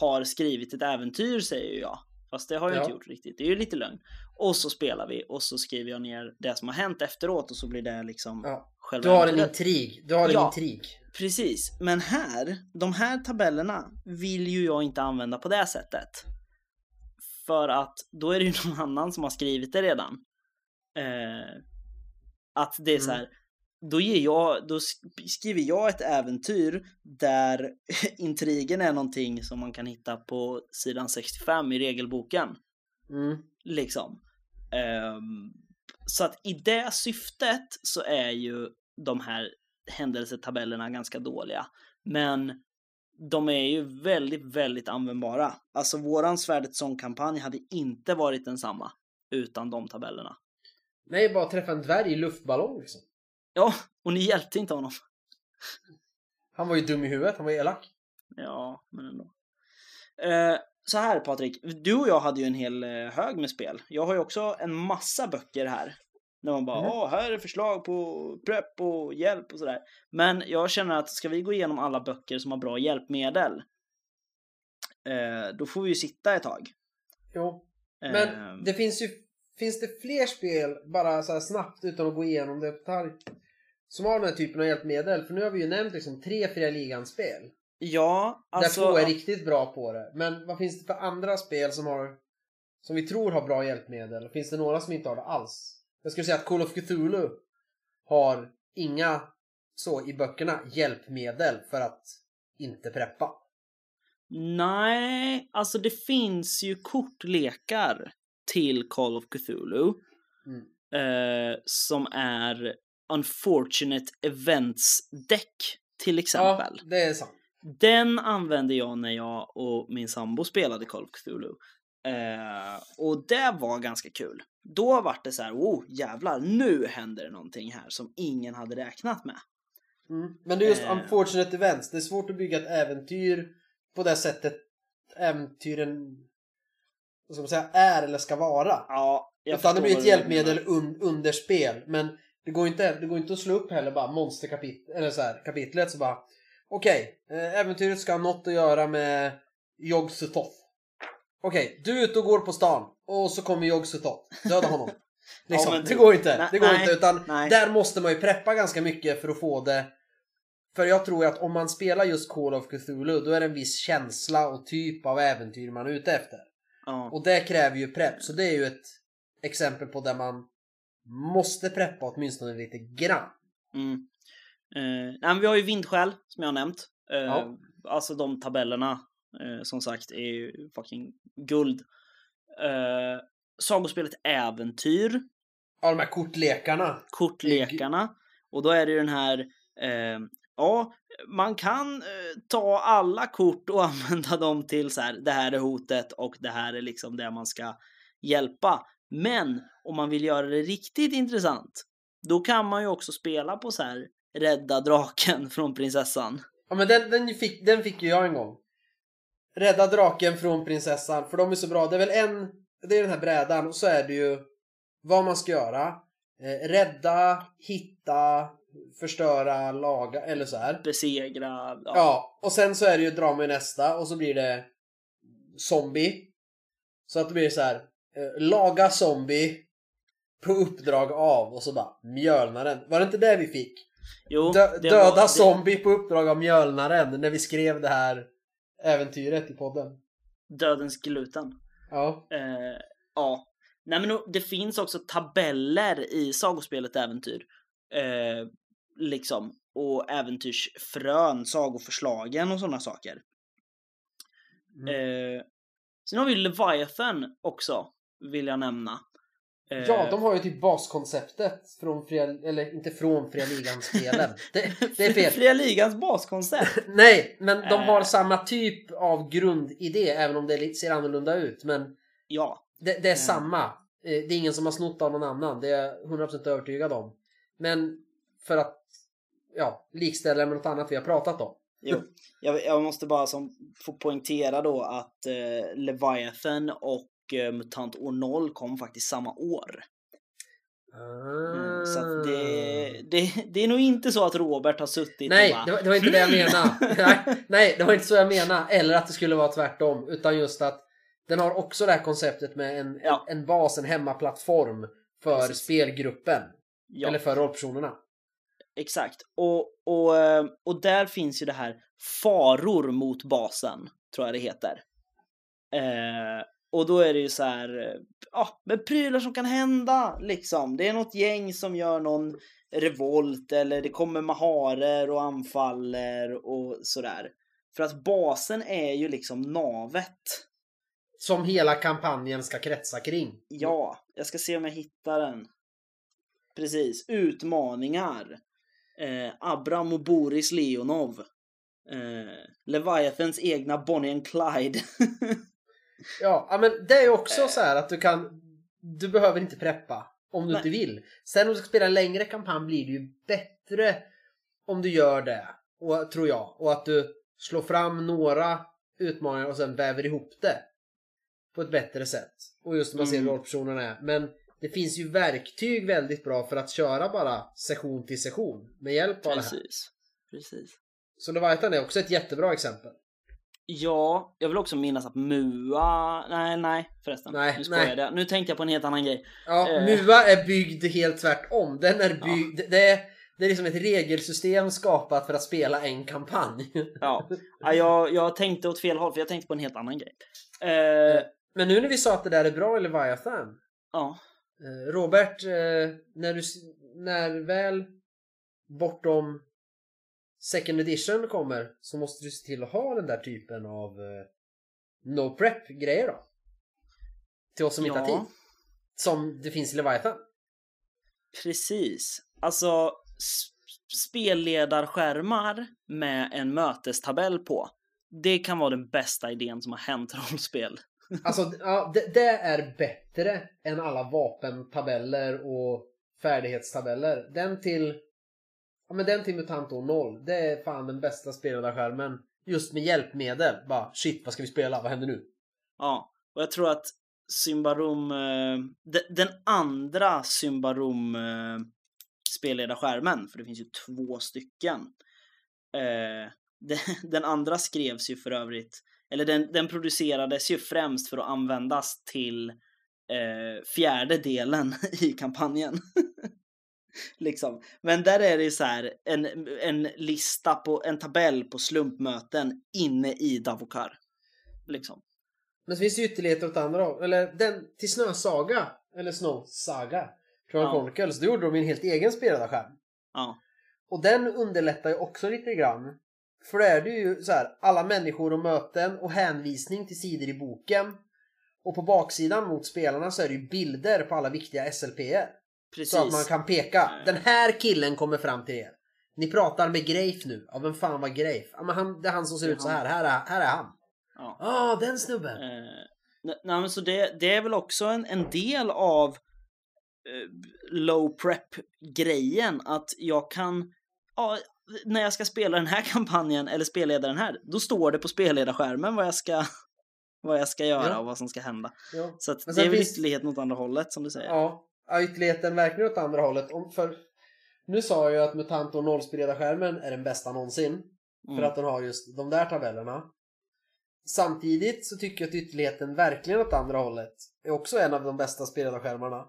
S1: har skrivit ett äventyr säger jag. Fast det har jag
S2: Ja.
S1: inte gjort riktigt, det är ju lite lögn. Och så spelar vi och så skriver jag ner det som har hänt efteråt och så blir det liksom
S2: Ja.
S1: själva
S2: Du har en intrig. Du har en
S1: Ja.
S2: intrig.
S1: Precis, men här, de här tabellerna vill ju jag inte använda på det sättet. För att då är det ju någon annan som har skrivit det redan. Eh, att det är så här, då, ger jag, då sk- skriver jag ett äventyr där intrigen är någonting som man kan hitta på sidan 65 i regelboken.
S2: Mm.
S1: Liksom. Ehm, så att i det syftet så är ju de här händelsetabellerna ganska dåliga. Men de är ju väldigt, väldigt användbara. Alltså våran Svärdets sångkampanj hade inte varit densamma utan de tabellerna.
S2: Nej, bara träffa en dvärg i luftballong liksom.
S1: Ja, och ni hjälpte inte honom.
S2: Han var ju dum i huvudet, han var elak.
S1: Ja, men ändå. Eh, så här Patrik, du och jag hade ju en hel eh, hög med spel. Jag har ju också en massa böcker här. När man bara,
S2: Mhm.
S1: åh, här är förslag på prepp och hjälp och sådär. Men jag känner att ska vi gå igenom alla böcker som har bra hjälpmedel, eh, då får vi ju sitta ett tag.
S2: Jo. Men
S1: Ehm,
S2: det finns ju Finns det fler spel, bara så här snabbt utan att gå igenom det som har den här typen av hjälpmedel? För nu har vi ju nämnt liksom tre fria ligan-spel.
S1: Ja, alltså...
S2: där två är riktigt bra på det. Men vad finns det för andra spel som har som vi tror har bra hjälpmedel? Finns det några som inte har det alls? Jag skulle säga att Call of Cthulhu har inga så i böckerna hjälpmedel för att inte preppa.
S1: Nej, alltså det finns ju kortlekar till Call of Cthulhu.
S2: Mm.
S1: Eh, som är Unfortunate Events Deck till exempel.
S2: Ja, det är sant.
S1: Den använde jag när jag och min sambo spelade Call of Cthulhu. Eh, och det var ganska kul. Då var det så här, oh jävlar, nu händer det någonting här som ingen hade räknat med.
S2: Mm. Men det är just
S1: Eh.
S2: unfortunate events. Det är svårt att bygga ett äventyr på det sättet äventyren vad ska man säga, är eller ska vara.
S1: Ja,
S2: Utan det blir ett hjälpmedel un, under spel. Men det går inte, det går inte att slå upp heller bara monsterkapitlet, eller så här, kapitlet så bara Okej, eh, äventyret ska ha något att göra med Yog Sothoth. Okej, du är ute och går på stan och så kommer Yog Sothoth. Döda honom. Liksom,
S1: men
S2: det
S1: typ.
S2: går inte. Det går
S1: nej,
S2: inte utan
S1: nej.
S2: där måste man ju preppa ganska mycket för att få det. För jag tror att om man spelar just Call of Cthulhu då är det en viss känsla och typ av äventyr man är ute efter.
S1: Ja.
S2: Och det kräver ju prepp, så det är ju ett exempel på där man måste preppa åtminstone lite grann.
S1: Mm. Eh, nej, vi har ju vindskäl som jag har nämnt. Eh,
S2: Ja.
S1: Alltså de tabellerna eh, som sagt är ju fucking guld. Eh, sagospelet Äventyr,
S2: Ja, de här kortlekarna.
S1: kortlekarna. Och då är det ju den här, eh, ja, man kan eh, ta alla kort och använda dem till så här, det här är hotet och det här är liksom det man ska hjälpa. Men om man vill göra det riktigt intressant, då kan man ju också spela på så här, rädda draken från prinsessan.
S2: Ja men den, den, fick, den fick ju jag en gång. Rädda draken från prinsessan, för de är så bra. Det är väl en, det är den här brädan och så är det ju vad man ska göra. Eh, rädda, hitta, förstöra, laga eller så här.
S1: Besegra, ja.
S2: Ja, och sen så är det ju dra med nästa och så blir det zombie. Så att det blir så här eh, laga zombie på uppdrag av och så bara mjölnaren. Var det inte det vi fick?
S1: Jo,
S2: Dö-
S1: det
S2: döda
S1: var- det-
S2: zombie på uppdrag av mjölnaren när vi skrev det här äventyret i podden.
S1: Dödens gluten.
S2: Ja.
S1: Eh, ja. Nej men det finns också tabeller i sagospelet Äventyr. Eh, liksom. Och äventyrsfrön, sagoförslagen och sådana saker.
S2: Mm.
S1: Eh, sen har vi Leviathan också, vill jag nämna. Eh,
S2: Ja, de har ju typ baskonceptet från fria, eller inte från fria ligan-spelen. Det, det är fel.
S1: Fria Ligans baskoncept.
S2: Nej, men de har
S1: Eh.
S2: samma typ av grundidé även om det ser annorlunda ut. Men
S1: ja,
S2: det, det är
S1: Eh.
S2: samma. Eh, Det är ingen som har snott av någon annan. Det är jag 100% övertygad om. Men för att ja, likställa med något annat vi har pratat om.
S1: jo. Jag, jag måste bara som, få poängtera då att eh, Leviathan och eh, MUTANT år 0 kom faktiskt samma år. Mm, så det, det, det är nog inte så att Robert har suttit
S2: Nej,
S1: och bara,
S2: det var, det var inte det jag menade. nej, nej, det var inte så jag menade. Eller att det skulle vara tvärtom. Utan just att den har också det här konceptet med en,
S1: Ja.
S2: en bas, en hemmaplattform för
S1: Precis.
S2: spelgruppen.
S1: ja,
S2: Eller för rollpersonerna.
S1: exakt. Och, och, eh, och där finns ju det här faror mot basen, tror jag det heter. Eh, och då är det ju så här, ja, med prylar som kan hända liksom. Det är något gäng som gör någon revolt eller det kommer maharer och anfaller och sådär. För att basen är ju liksom navet.
S2: Som hela kampanjen ska kretsa kring.
S1: Ja, jag ska se om jag hittar den. Precis, utmaningar. Eh, Abram och Boris Leonov. Eh, Leviathans egna Bonnie and Clyde.
S2: Ja, men det är också så här att du kan... Du behöver inte preppa om du
S1: Nej.
S2: inte vill. Sen om du ska spela en längre kampanj blir det ju bättre om du gör det. Och, tror jag. Och att du slår fram några utmaningar och sen väver ihop det. På ett bättre sätt. Och just när man ser hur
S1: Mm.
S2: rollpersonerna är. Men det finns ju verktyg väldigt bra för att köra bara session till session. Med hjälp av det här.
S1: Precis. Precis.
S2: Så Leviathan är också ett jättebra exempel.
S1: Ja, jag vill också minnas att Mua... Nej, nej förresten.
S2: Nej,
S1: nu
S2: nej.
S1: jag. Nu tänkte jag på en helt annan grej.
S2: Ja,
S1: Eh.
S2: MUA är byggd helt tvärtom. Den är byggd, det, är, det är liksom ett regelsystem skapat för att spela en kampanj.
S1: Ja, ja jag, jag tänkte åt fel håll för jag tänkte på en helt annan grej. Eh,
S2: Men nu när vi sa att det där är bra eller Leviathan.
S1: ja,
S2: Robert, när, du, när väl bortom second edition kommer så måste du se till att ha den där typen av eh, no prep grejer då. Till oss som inte har
S1: Ja.
S2: tid. Som det finns i Leviathan.
S1: precis. Alltså, spelledarskärmar med en mötestabell på. Det kan vara den bästa idén som har hänt rollspel.
S2: Alltså, ja, det, det är bättre än alla vapentabeller och färdighetstabeller. Den till Ja men den till Mutanto 0, det är fan den bästa spelledarskärmen. Just med hjälpmedel. Bara shit, vad ska vi spela? Vad händer nu?
S1: Ja, och jag tror att Symbarom, eh, den andra Symbarom-spelledarskärmen, eh, för det finns ju två stycken. Eh, den, andra skrevs ju för övrigt, eller den, den producerades ju främst för att användas till fjärde delen i kampanjen. liksom. Men där är det ju så här en, en lista på en tabell på slumpmöten inne i Davokar. Liksom.
S2: Men så finns det ytterligheter åt andra håll. Eller den till Snösaga. Eller Snowsaga. Från
S1: Ja.
S2: Chronicles. Då gjorde de en helt egen spelledarskärm.
S1: Ja.
S2: Och den underlättar ju också lite grann. För då är det ju så här, alla människor och möten och hänvisning till sidor i boken. Och på baksidan mot spelarna så är det ju bilder på alla viktiga SLP'er.
S1: Precis.
S2: Så att man kan peka. Den här killen kommer fram till er. Ni pratar med Greif nu. Ja, vem fan var Greif? Ja, men han, det är han som ser
S1: Det
S2: ut så
S1: han.
S2: här. Här är, här är han.
S1: Ja.
S2: Ah, den snubben.
S1: Eh, ne- nej, men så det, det är väl också en, en del av eh, low prep-grejen att jag kan, ja, när jag ska spela den här kampanjen eller spelleda den här, då står det på spelledarskärmen vad jag ska, vad jag ska göra
S2: Ja.
S1: och vad som ska hända.
S2: Ja.
S1: Så det är väl
S2: finns-
S1: ytterligheten åt andra hållet som du säger.
S2: Ja, ytterligheten verkligen åt andra hållet. Om, för, nu sa jag ju att Mutanto nollspelledarskärmen är den bästa någonsin. För
S1: Mm.
S2: att den har just de där tabellerna. Samtidigt så tycker jag att ytterligheten verkligen åt andra hållet är också en av de bästa spelledarskärmarna.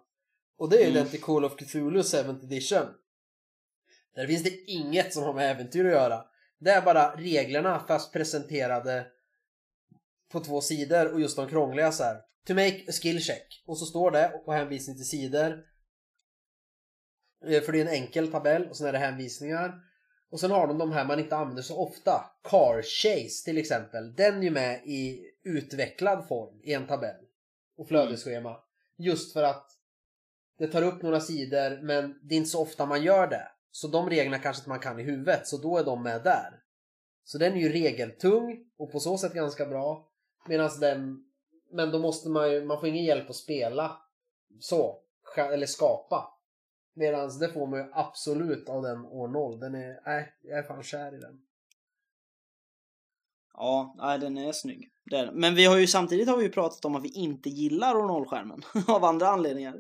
S2: Och det är ju
S1: Mm.
S2: den till Call of Cthulhu 7th edition. Där finns det inget som har med äventyr att göra. Det är bara reglerna fast presenterade på två sidor och just de krångliga så här. To make a skill check. Och så står det på hänvisning till sidor. Eh, för det är en enkel tabell och sen är det hänvisningar. Och sen har de de här man inte använder så ofta. Car Chase till exempel. Den är ju med i utvecklad form i en tabell. Och flödesschema. Just för att det tar upp några sidor men det är inte så ofta man gör det. Så de reglerna kanske inte man kan i huvudet. Så då är de med där. Så den är ju regeltung och på så sätt ganska bra. Medan den... Men då måste man ju... Man får ingen hjälp att spela. Så. Eller skapa. Medan det får man ju absolut av den år 0. Den är... Nej, jag är fan kär i den.
S1: Ja, nej, den är snygg. Det är den. Men vi har ju samtidigt har vi ju pratat om att vi inte gillar Ornol-skärmen av andra anledningar.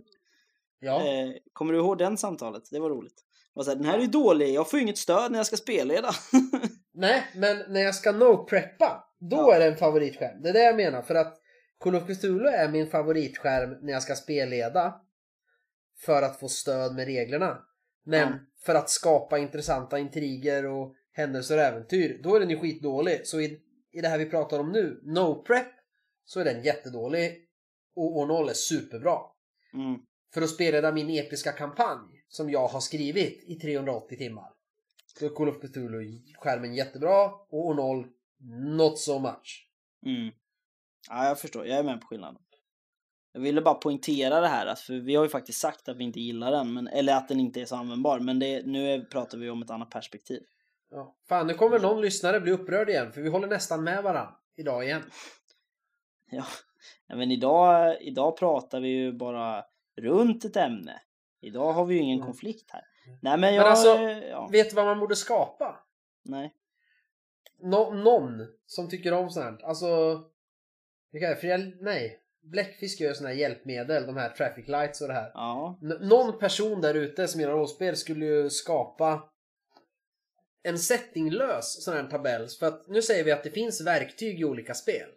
S2: Ja.
S1: Eh, kommer du ihåg den samtalet? Det var roligt. Var så här, den här är ju dålig, jag får ju inget stöd när jag ska spelleda.
S2: Nej, men när jag ska no-preppa, då
S1: Ja.
S2: är det en favoritskärm. Det är det jag menar. För att Call of Cthulhu är min favoritskärm när jag ska spelleda. För att få stöd med reglerna. Men
S1: Ja.
S2: för att skapa intressanta intriger och händelser och äventyr, då är den ju skitdålig. Så i, i det här vi pratar om nu, no-prep, så är den jättedålig. Och år 0 är superbra.
S1: Mm.
S2: För att spelleda min episka kampanj som jag har skrivit i 380 timmar. Då är Call of Cthulhu-skärmen jättebra och år 0 not so much.
S1: Mm. Ja, jag förstår. Jag är med på skillnaden. Jag ville bara poängtera det här, för vi har ju faktiskt sagt att vi inte gillar den, men, eller att den inte är så användbar, men det, nu är, pratar vi om ett annat perspektiv.
S2: Ja. Fan, nu kommer någon lyssnare bli upprörd igen för vi håller nästan med varandra idag igen.
S1: Ja, men idag, idag pratar vi ju bara runt ett ämne. Idag har vi ju ingen
S2: Mm.
S1: konflikt här. Nej, men jag...
S2: alltså,
S1: ja,
S2: Vet du vad man borde skapa?
S1: nej.
S2: Nå- någon som tycker om sånt här. Alltså, vilka det? Fria, nej. Bläckfisk gör såna här hjälpmedel, de här traffic lights och det här.
S1: Ja,
S2: N- någon person där ute som gillar rollspel skulle ju skapa en settinglös sån här tabell. För att nu säger vi att det finns verktyg i olika spel.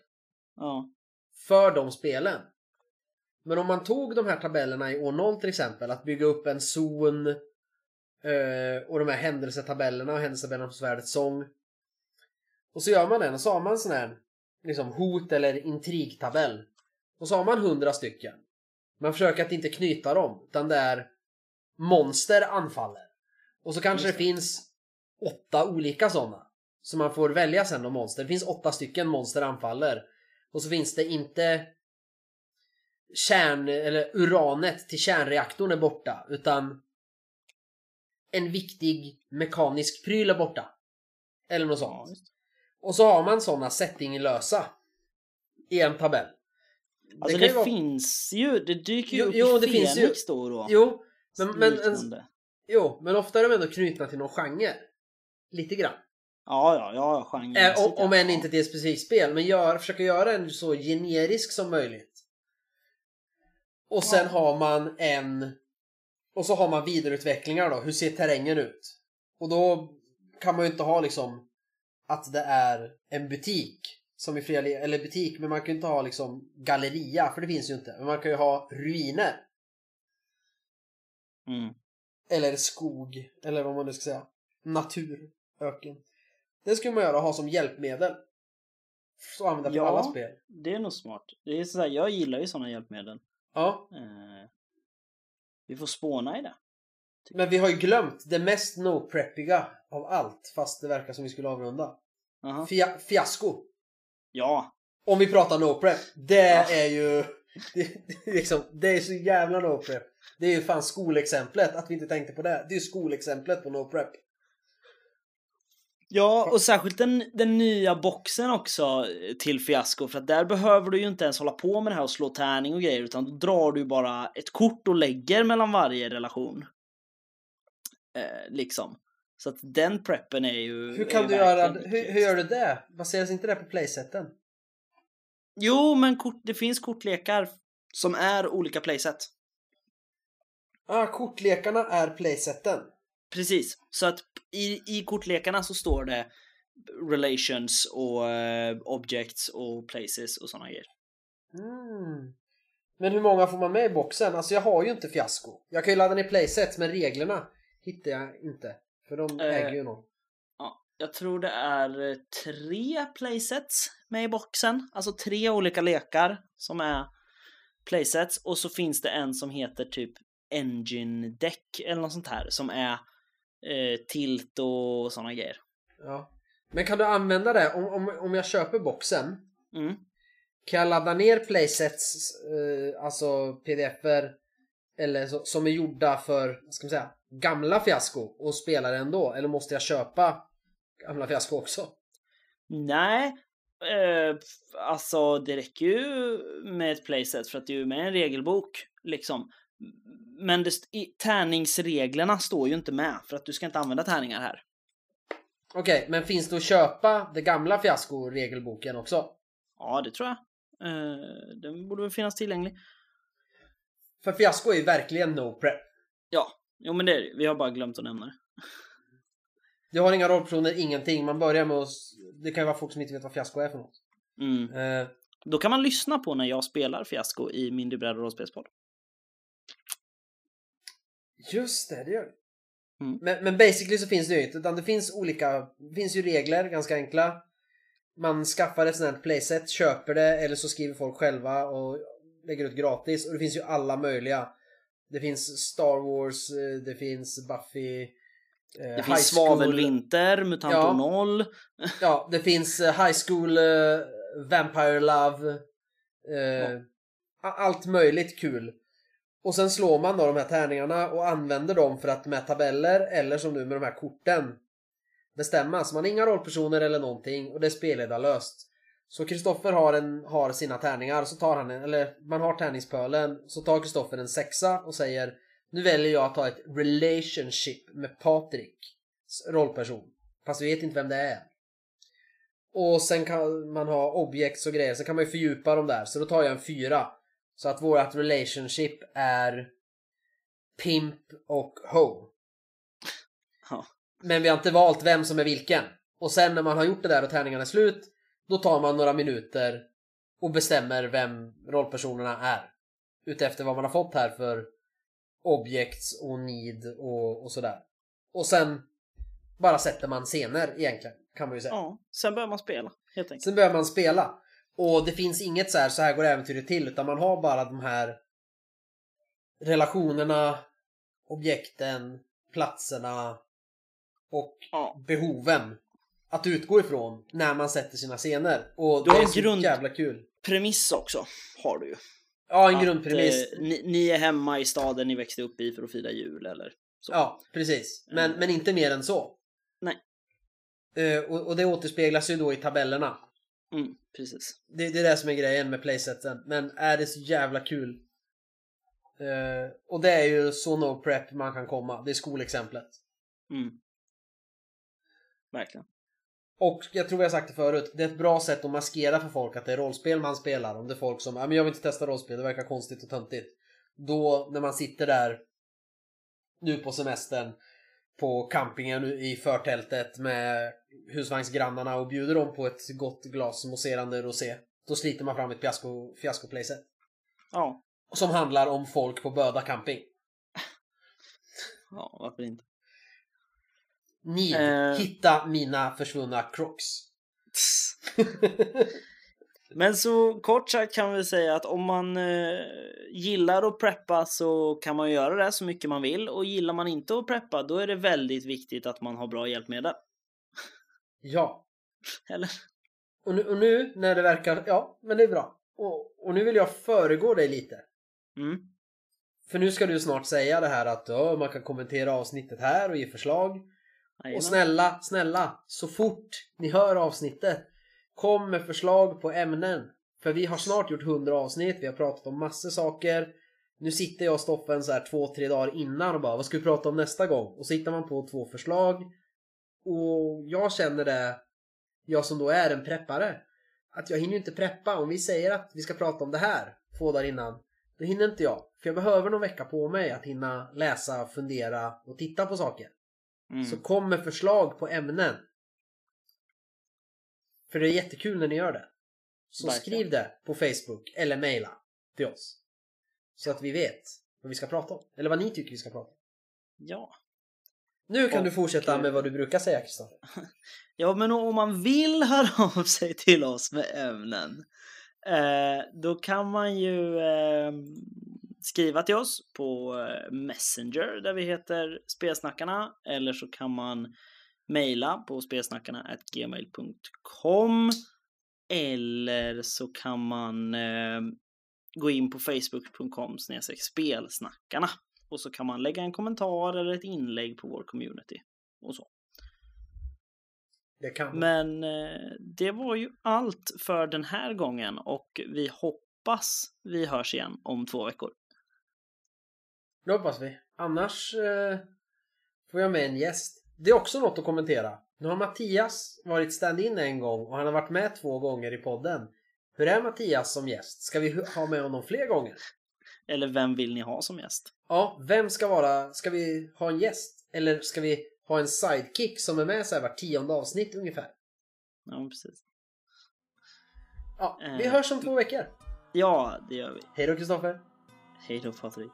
S1: Ja.
S2: För de spelen. Men om man tog de här tabellerna i år 0 till exempel, att bygga upp en zon eh, och de här händelsetabellerna och händelsetabellerna på svärdets sång. Och så gör man den och så har man sån här liksom hot eller intrigtabell. Och så har man hundra stycken. Man försöker att inte knyta dem, utan det är monster anfaller. Och så kanske det finns åtta olika sådana. Så man får välja sen om monster. Det finns åtta stycken monster anfaller. Och så finns det inte kärn eller uranet till kärnreaktorn är borta utan en viktig mekanisk pryl är borta. Eller något sånt. Och så har man sådana settinglösa i en tabell.
S1: Alltså det,
S2: ju vara-
S1: finns ju, det dyker ju
S2: Jo,
S1: upp
S2: jo,
S1: i
S2: det finns ju-
S1: Fenix då och då.
S2: Jo, men, men, en, jo, men ofta är de ändå knutna till någon genre. Lite grann.
S1: Ja, ja, ja, genren.
S2: Äh, om, om än inte till ett specifikt spel, men gör, försöka göra den så generisk som möjligt. Och sen har man en... Och så har man vidareutvecklingar då. Hur ser terrängen ut? Och då kan man ju inte ha liksom att det är en butik som i fria, eller butik, men man kan ju inte ha liksom galleria, för det finns ju inte. Men man kan ju ha ruiner.
S1: Mm.
S2: Eller skog, eller vad man nu ska säga. Natur, öken. Det skulle man göra och ha som hjälpmedel. Så använda för
S1: Ja.
S2: alla spel.
S1: Det är nog smart. Det är sådär, jag gillar ju sådana hjälpmedel.
S2: Ja,
S1: Eh, vi får spåna i det.
S2: men vi har ju glömt det mest no-preppiga av allt, fast det verkar som vi skulle avrunda.
S1: Aha.
S2: Fia- fiasko.
S1: Ja,
S2: Om vi pratar no-prep. Det
S1: Ja.
S2: är ju... Det, det, är liksom, det är så jävla no-prep. Det är ju fan skolexemplet, att vi inte tänkte på det. Det är ju skolexemplet på no-prep.
S1: Ja, och särskilt den, den nya boxen också till Fiasko för att där behöver du ju inte ens hålla på med det här och slå tärning och grejer utan då drar du bara ett kort och lägger mellan varje relation. Eh, liksom. Så att den preppen är ju...
S2: Hur kan
S1: ju
S2: du göra... Hur, hur gör du det? Baseras inte det på playseten?
S1: Jo, men kort, det finns kortlekar som är olika playset.
S2: Ah, kortlekarna är playseten.
S1: Precis, så att i, i kortlekarna så står det relations och eh, objects och places och sådana grejer.
S2: Mm. Men hur många får man med i boxen? Alltså jag har ju inte fiasko. Jag kan ju ladda ner playsets men reglerna hittar jag inte. För de
S1: Eh.
S2: äger ju någon.
S1: Ja, jag tror det är eh, tre playsets med i boxen. Alltså tre olika lekar som är playsets. Och så finns det en som heter typ Engine Deck eller något sånt här som är eh, tilt och sådana grejer.
S2: Ja. Men kan du använda det? Om, om, om jag köper boxen
S1: Mm.
S2: Kan jag ladda ner playsets, eh, alltså pdf-er eller så, som är gjorda för, vad ska man säga, gamla fiasko och spela det ändå? Eller måste jag köpa gamla fiasko också?
S1: Nej, eh, alltså det räcker ju med ett playset för att det är ju med en regelbok liksom. Men det, tärningsreglerna står ju inte med för att du ska inte använda tärningar här.
S2: Okej, men finns det att köpa det gamla fiasko-regelboken också?
S1: Ja, det tror jag. Eh, den borde väl finnas tillgänglig.
S2: För fiasko är ju verkligen no prep.
S1: Ja, jo men det är det. Vi har bara glömt att nämna det.
S2: Du har inga rollpersoner, ingenting. Man börjar med att... Det kan ju vara folk som inte vet vad fiasko är för något.
S1: Mm.
S2: Eh,
S1: Då kan man lyssna på när jag spelar Fiasko i min bräd och rollspelspodd.
S2: Just det, det gör det.
S1: Mm.
S2: Men, men basically så finns det ju inte, utan det finns olika, det finns ju regler, ganska enkla. Man skaffar ett sånt här playset, köper det eller så skriver folk själva och lägger ut gratis. Och det finns ju alla möjliga. Det finns Star Wars, eh, det finns Buffy. eh,
S1: Det finns Svavelvinter, Mutantor
S2: Ja.
S1: 0.
S2: Ja, det finns eh, High School, eh, Vampire Love. eh, a- Allt möjligt kul. Och sen slår man då de här tärningarna och använder dem för att med tabeller eller som nu med de här korten bestämma. Så man har inga rollpersoner eller någonting och det är spelledarlöst. Så Kristoffer har, en, har sina tärningar, så tar han en, eller man har tärningspölen, så tar Kristoffer en sexa och säger Nu väljer jag att ta ett relationship med Patrik, rollperson. Fast vi vet inte vem det är. Och sen kan man ha objects och grejer, sen kan man ju fördjupa dem där. Så då tar jag en fyra. Så att vårt relationship är Pimp och Ho. Men vi har inte valt vem som är vilken. Och sen när man har gjort det där och tärningarna är slut, då tar man några minuter och bestämmer vem rollpersonerna är. Utefter vad man har fått här för objects och need och, och sådär. Och sen bara sätter man scener egentligen, kan man ju säga.
S1: Ja, sen börjar man spela helt enkelt.
S2: Sen börjar man spela. Och det finns inget så här, så här går äventyret till, utan man har bara de här relationerna, objekten, platserna och
S1: Ja.
S2: behoven att utgå ifrån när man sätter sina scener. Och
S1: Du
S2: det är så
S1: grund-
S2: jävla kul.
S1: Premiss också har du ju.
S2: Ja, en
S1: Att,
S2: grundpremiss.
S1: eh, ni, ni är hemma i staden ni växte upp i för att fira jul eller så.
S2: Ja, precis. Men,
S1: Mm.
S2: men inte mer än så.
S1: Nej.
S2: Eh, och, och det återspeglas ju då i tabellerna.
S1: Mm, precis.
S2: Det, det är det som är grejen med playseten. Men är det så jävla kul? Eh, och det är ju så no prep man kan komma. Det är skolexemplet.
S1: Mm. Verkligen.
S2: Och jag tror har sagt det förut. Det är ett bra sätt att maskera för folk att det är rollspel man spelar. Om det är folk som, ja men jag vill inte testa rollspel, det verkar konstigt och töntigt. Då när man sitter där nu på semestern på campingen i förtältet med husvagnsgrannarna och bjuder dem på ett gott glas mousserande rosé. Då sliter man fram ett fiasko, fiasko playset.
S1: Ja,
S2: Som handlar om folk på Böda camping.
S1: ja varför inte?
S2: Ni,
S1: Eh.
S2: hitta mina försvunna crocs.
S1: Men så kort sagt kan vi säga att om man eh, gillar att preppa så kan man göra det så mycket man vill och gillar man inte att preppa då är det väldigt viktigt att man har bra hjälpmedel.
S2: ja.
S1: Eller?
S2: Och nu, och nu när det verkar, ja men det är bra. Och, och nu vill jag föregå dig lite.
S1: Mm.
S2: För nu ska du snart säga det här att ja, man kan kommentera avsnittet här och ge förslag.
S1: Jajamän.
S2: Och snälla, snälla, så fort ni hör avsnittet kom med förslag på ämnen. För vi har snart gjort 100 avsnitt, vi har pratat om massor saker. Nu sitter jag och Stoffen så här två, tre dagar innan och bara vad ska vi prata om nästa gång? Och så hittar man på två förslag. Och jag känner det, jag som då är en preppare, att jag hinner inte preppa. Om vi säger att vi ska prata om det här två dagar innan, då hinner inte jag. För jag behöver någon vecka på mig att hinna läsa, fundera och titta på saker.
S1: Mm.
S2: Så kom med förslag på ämnen. För det är jättekul när ni gör det. Så
S1: Verkligen.
S2: skriv det på Facebook eller mejla till oss. Så att vi vet vad vi ska prata om. Eller vad ni tycker vi ska prata om.
S1: Ja.
S2: Nu kan
S1: Och-
S2: du fortsätta med vad du brukar säga Kristoffer.
S1: Ja, men om man vill höra av sig till oss med ämnen, eh, då kan man ju eh, skriva till oss på eh, Messenger där vi heter Spelsnackarna, eller så kan man mejla på spelsnackarna.gmail.com eller så kan man eh, gå in på facebook.com spelsnackarna och så kan man lägga en kommentar eller ett inlägg på vår community och så.
S2: Det.
S1: Men eh, det var ju allt för den här gången och vi hoppas vi hörs igen om två veckor.
S2: Det hoppas vi. Annars eh, får jag med en gäst. Det är också något att kommentera. Nu har Mattias varit stand-in en gång och han har varit med två gånger i podden. Hur är Mattias som gäst? Ska vi ha med honom fler gånger?
S1: Eller vem vill ni ha som gäst?
S2: Ja, vem ska vara... Ska vi ha en gäst? Eller ska vi ha en sidekick som är med så här var tionde avsnitt ungefär?
S1: Ja, precis.
S2: Ja, vi
S1: Eh.
S2: hörs om två veckor.
S1: Ja, det gör vi.
S2: Hej då Kristoffer!
S1: Hej då Patrik.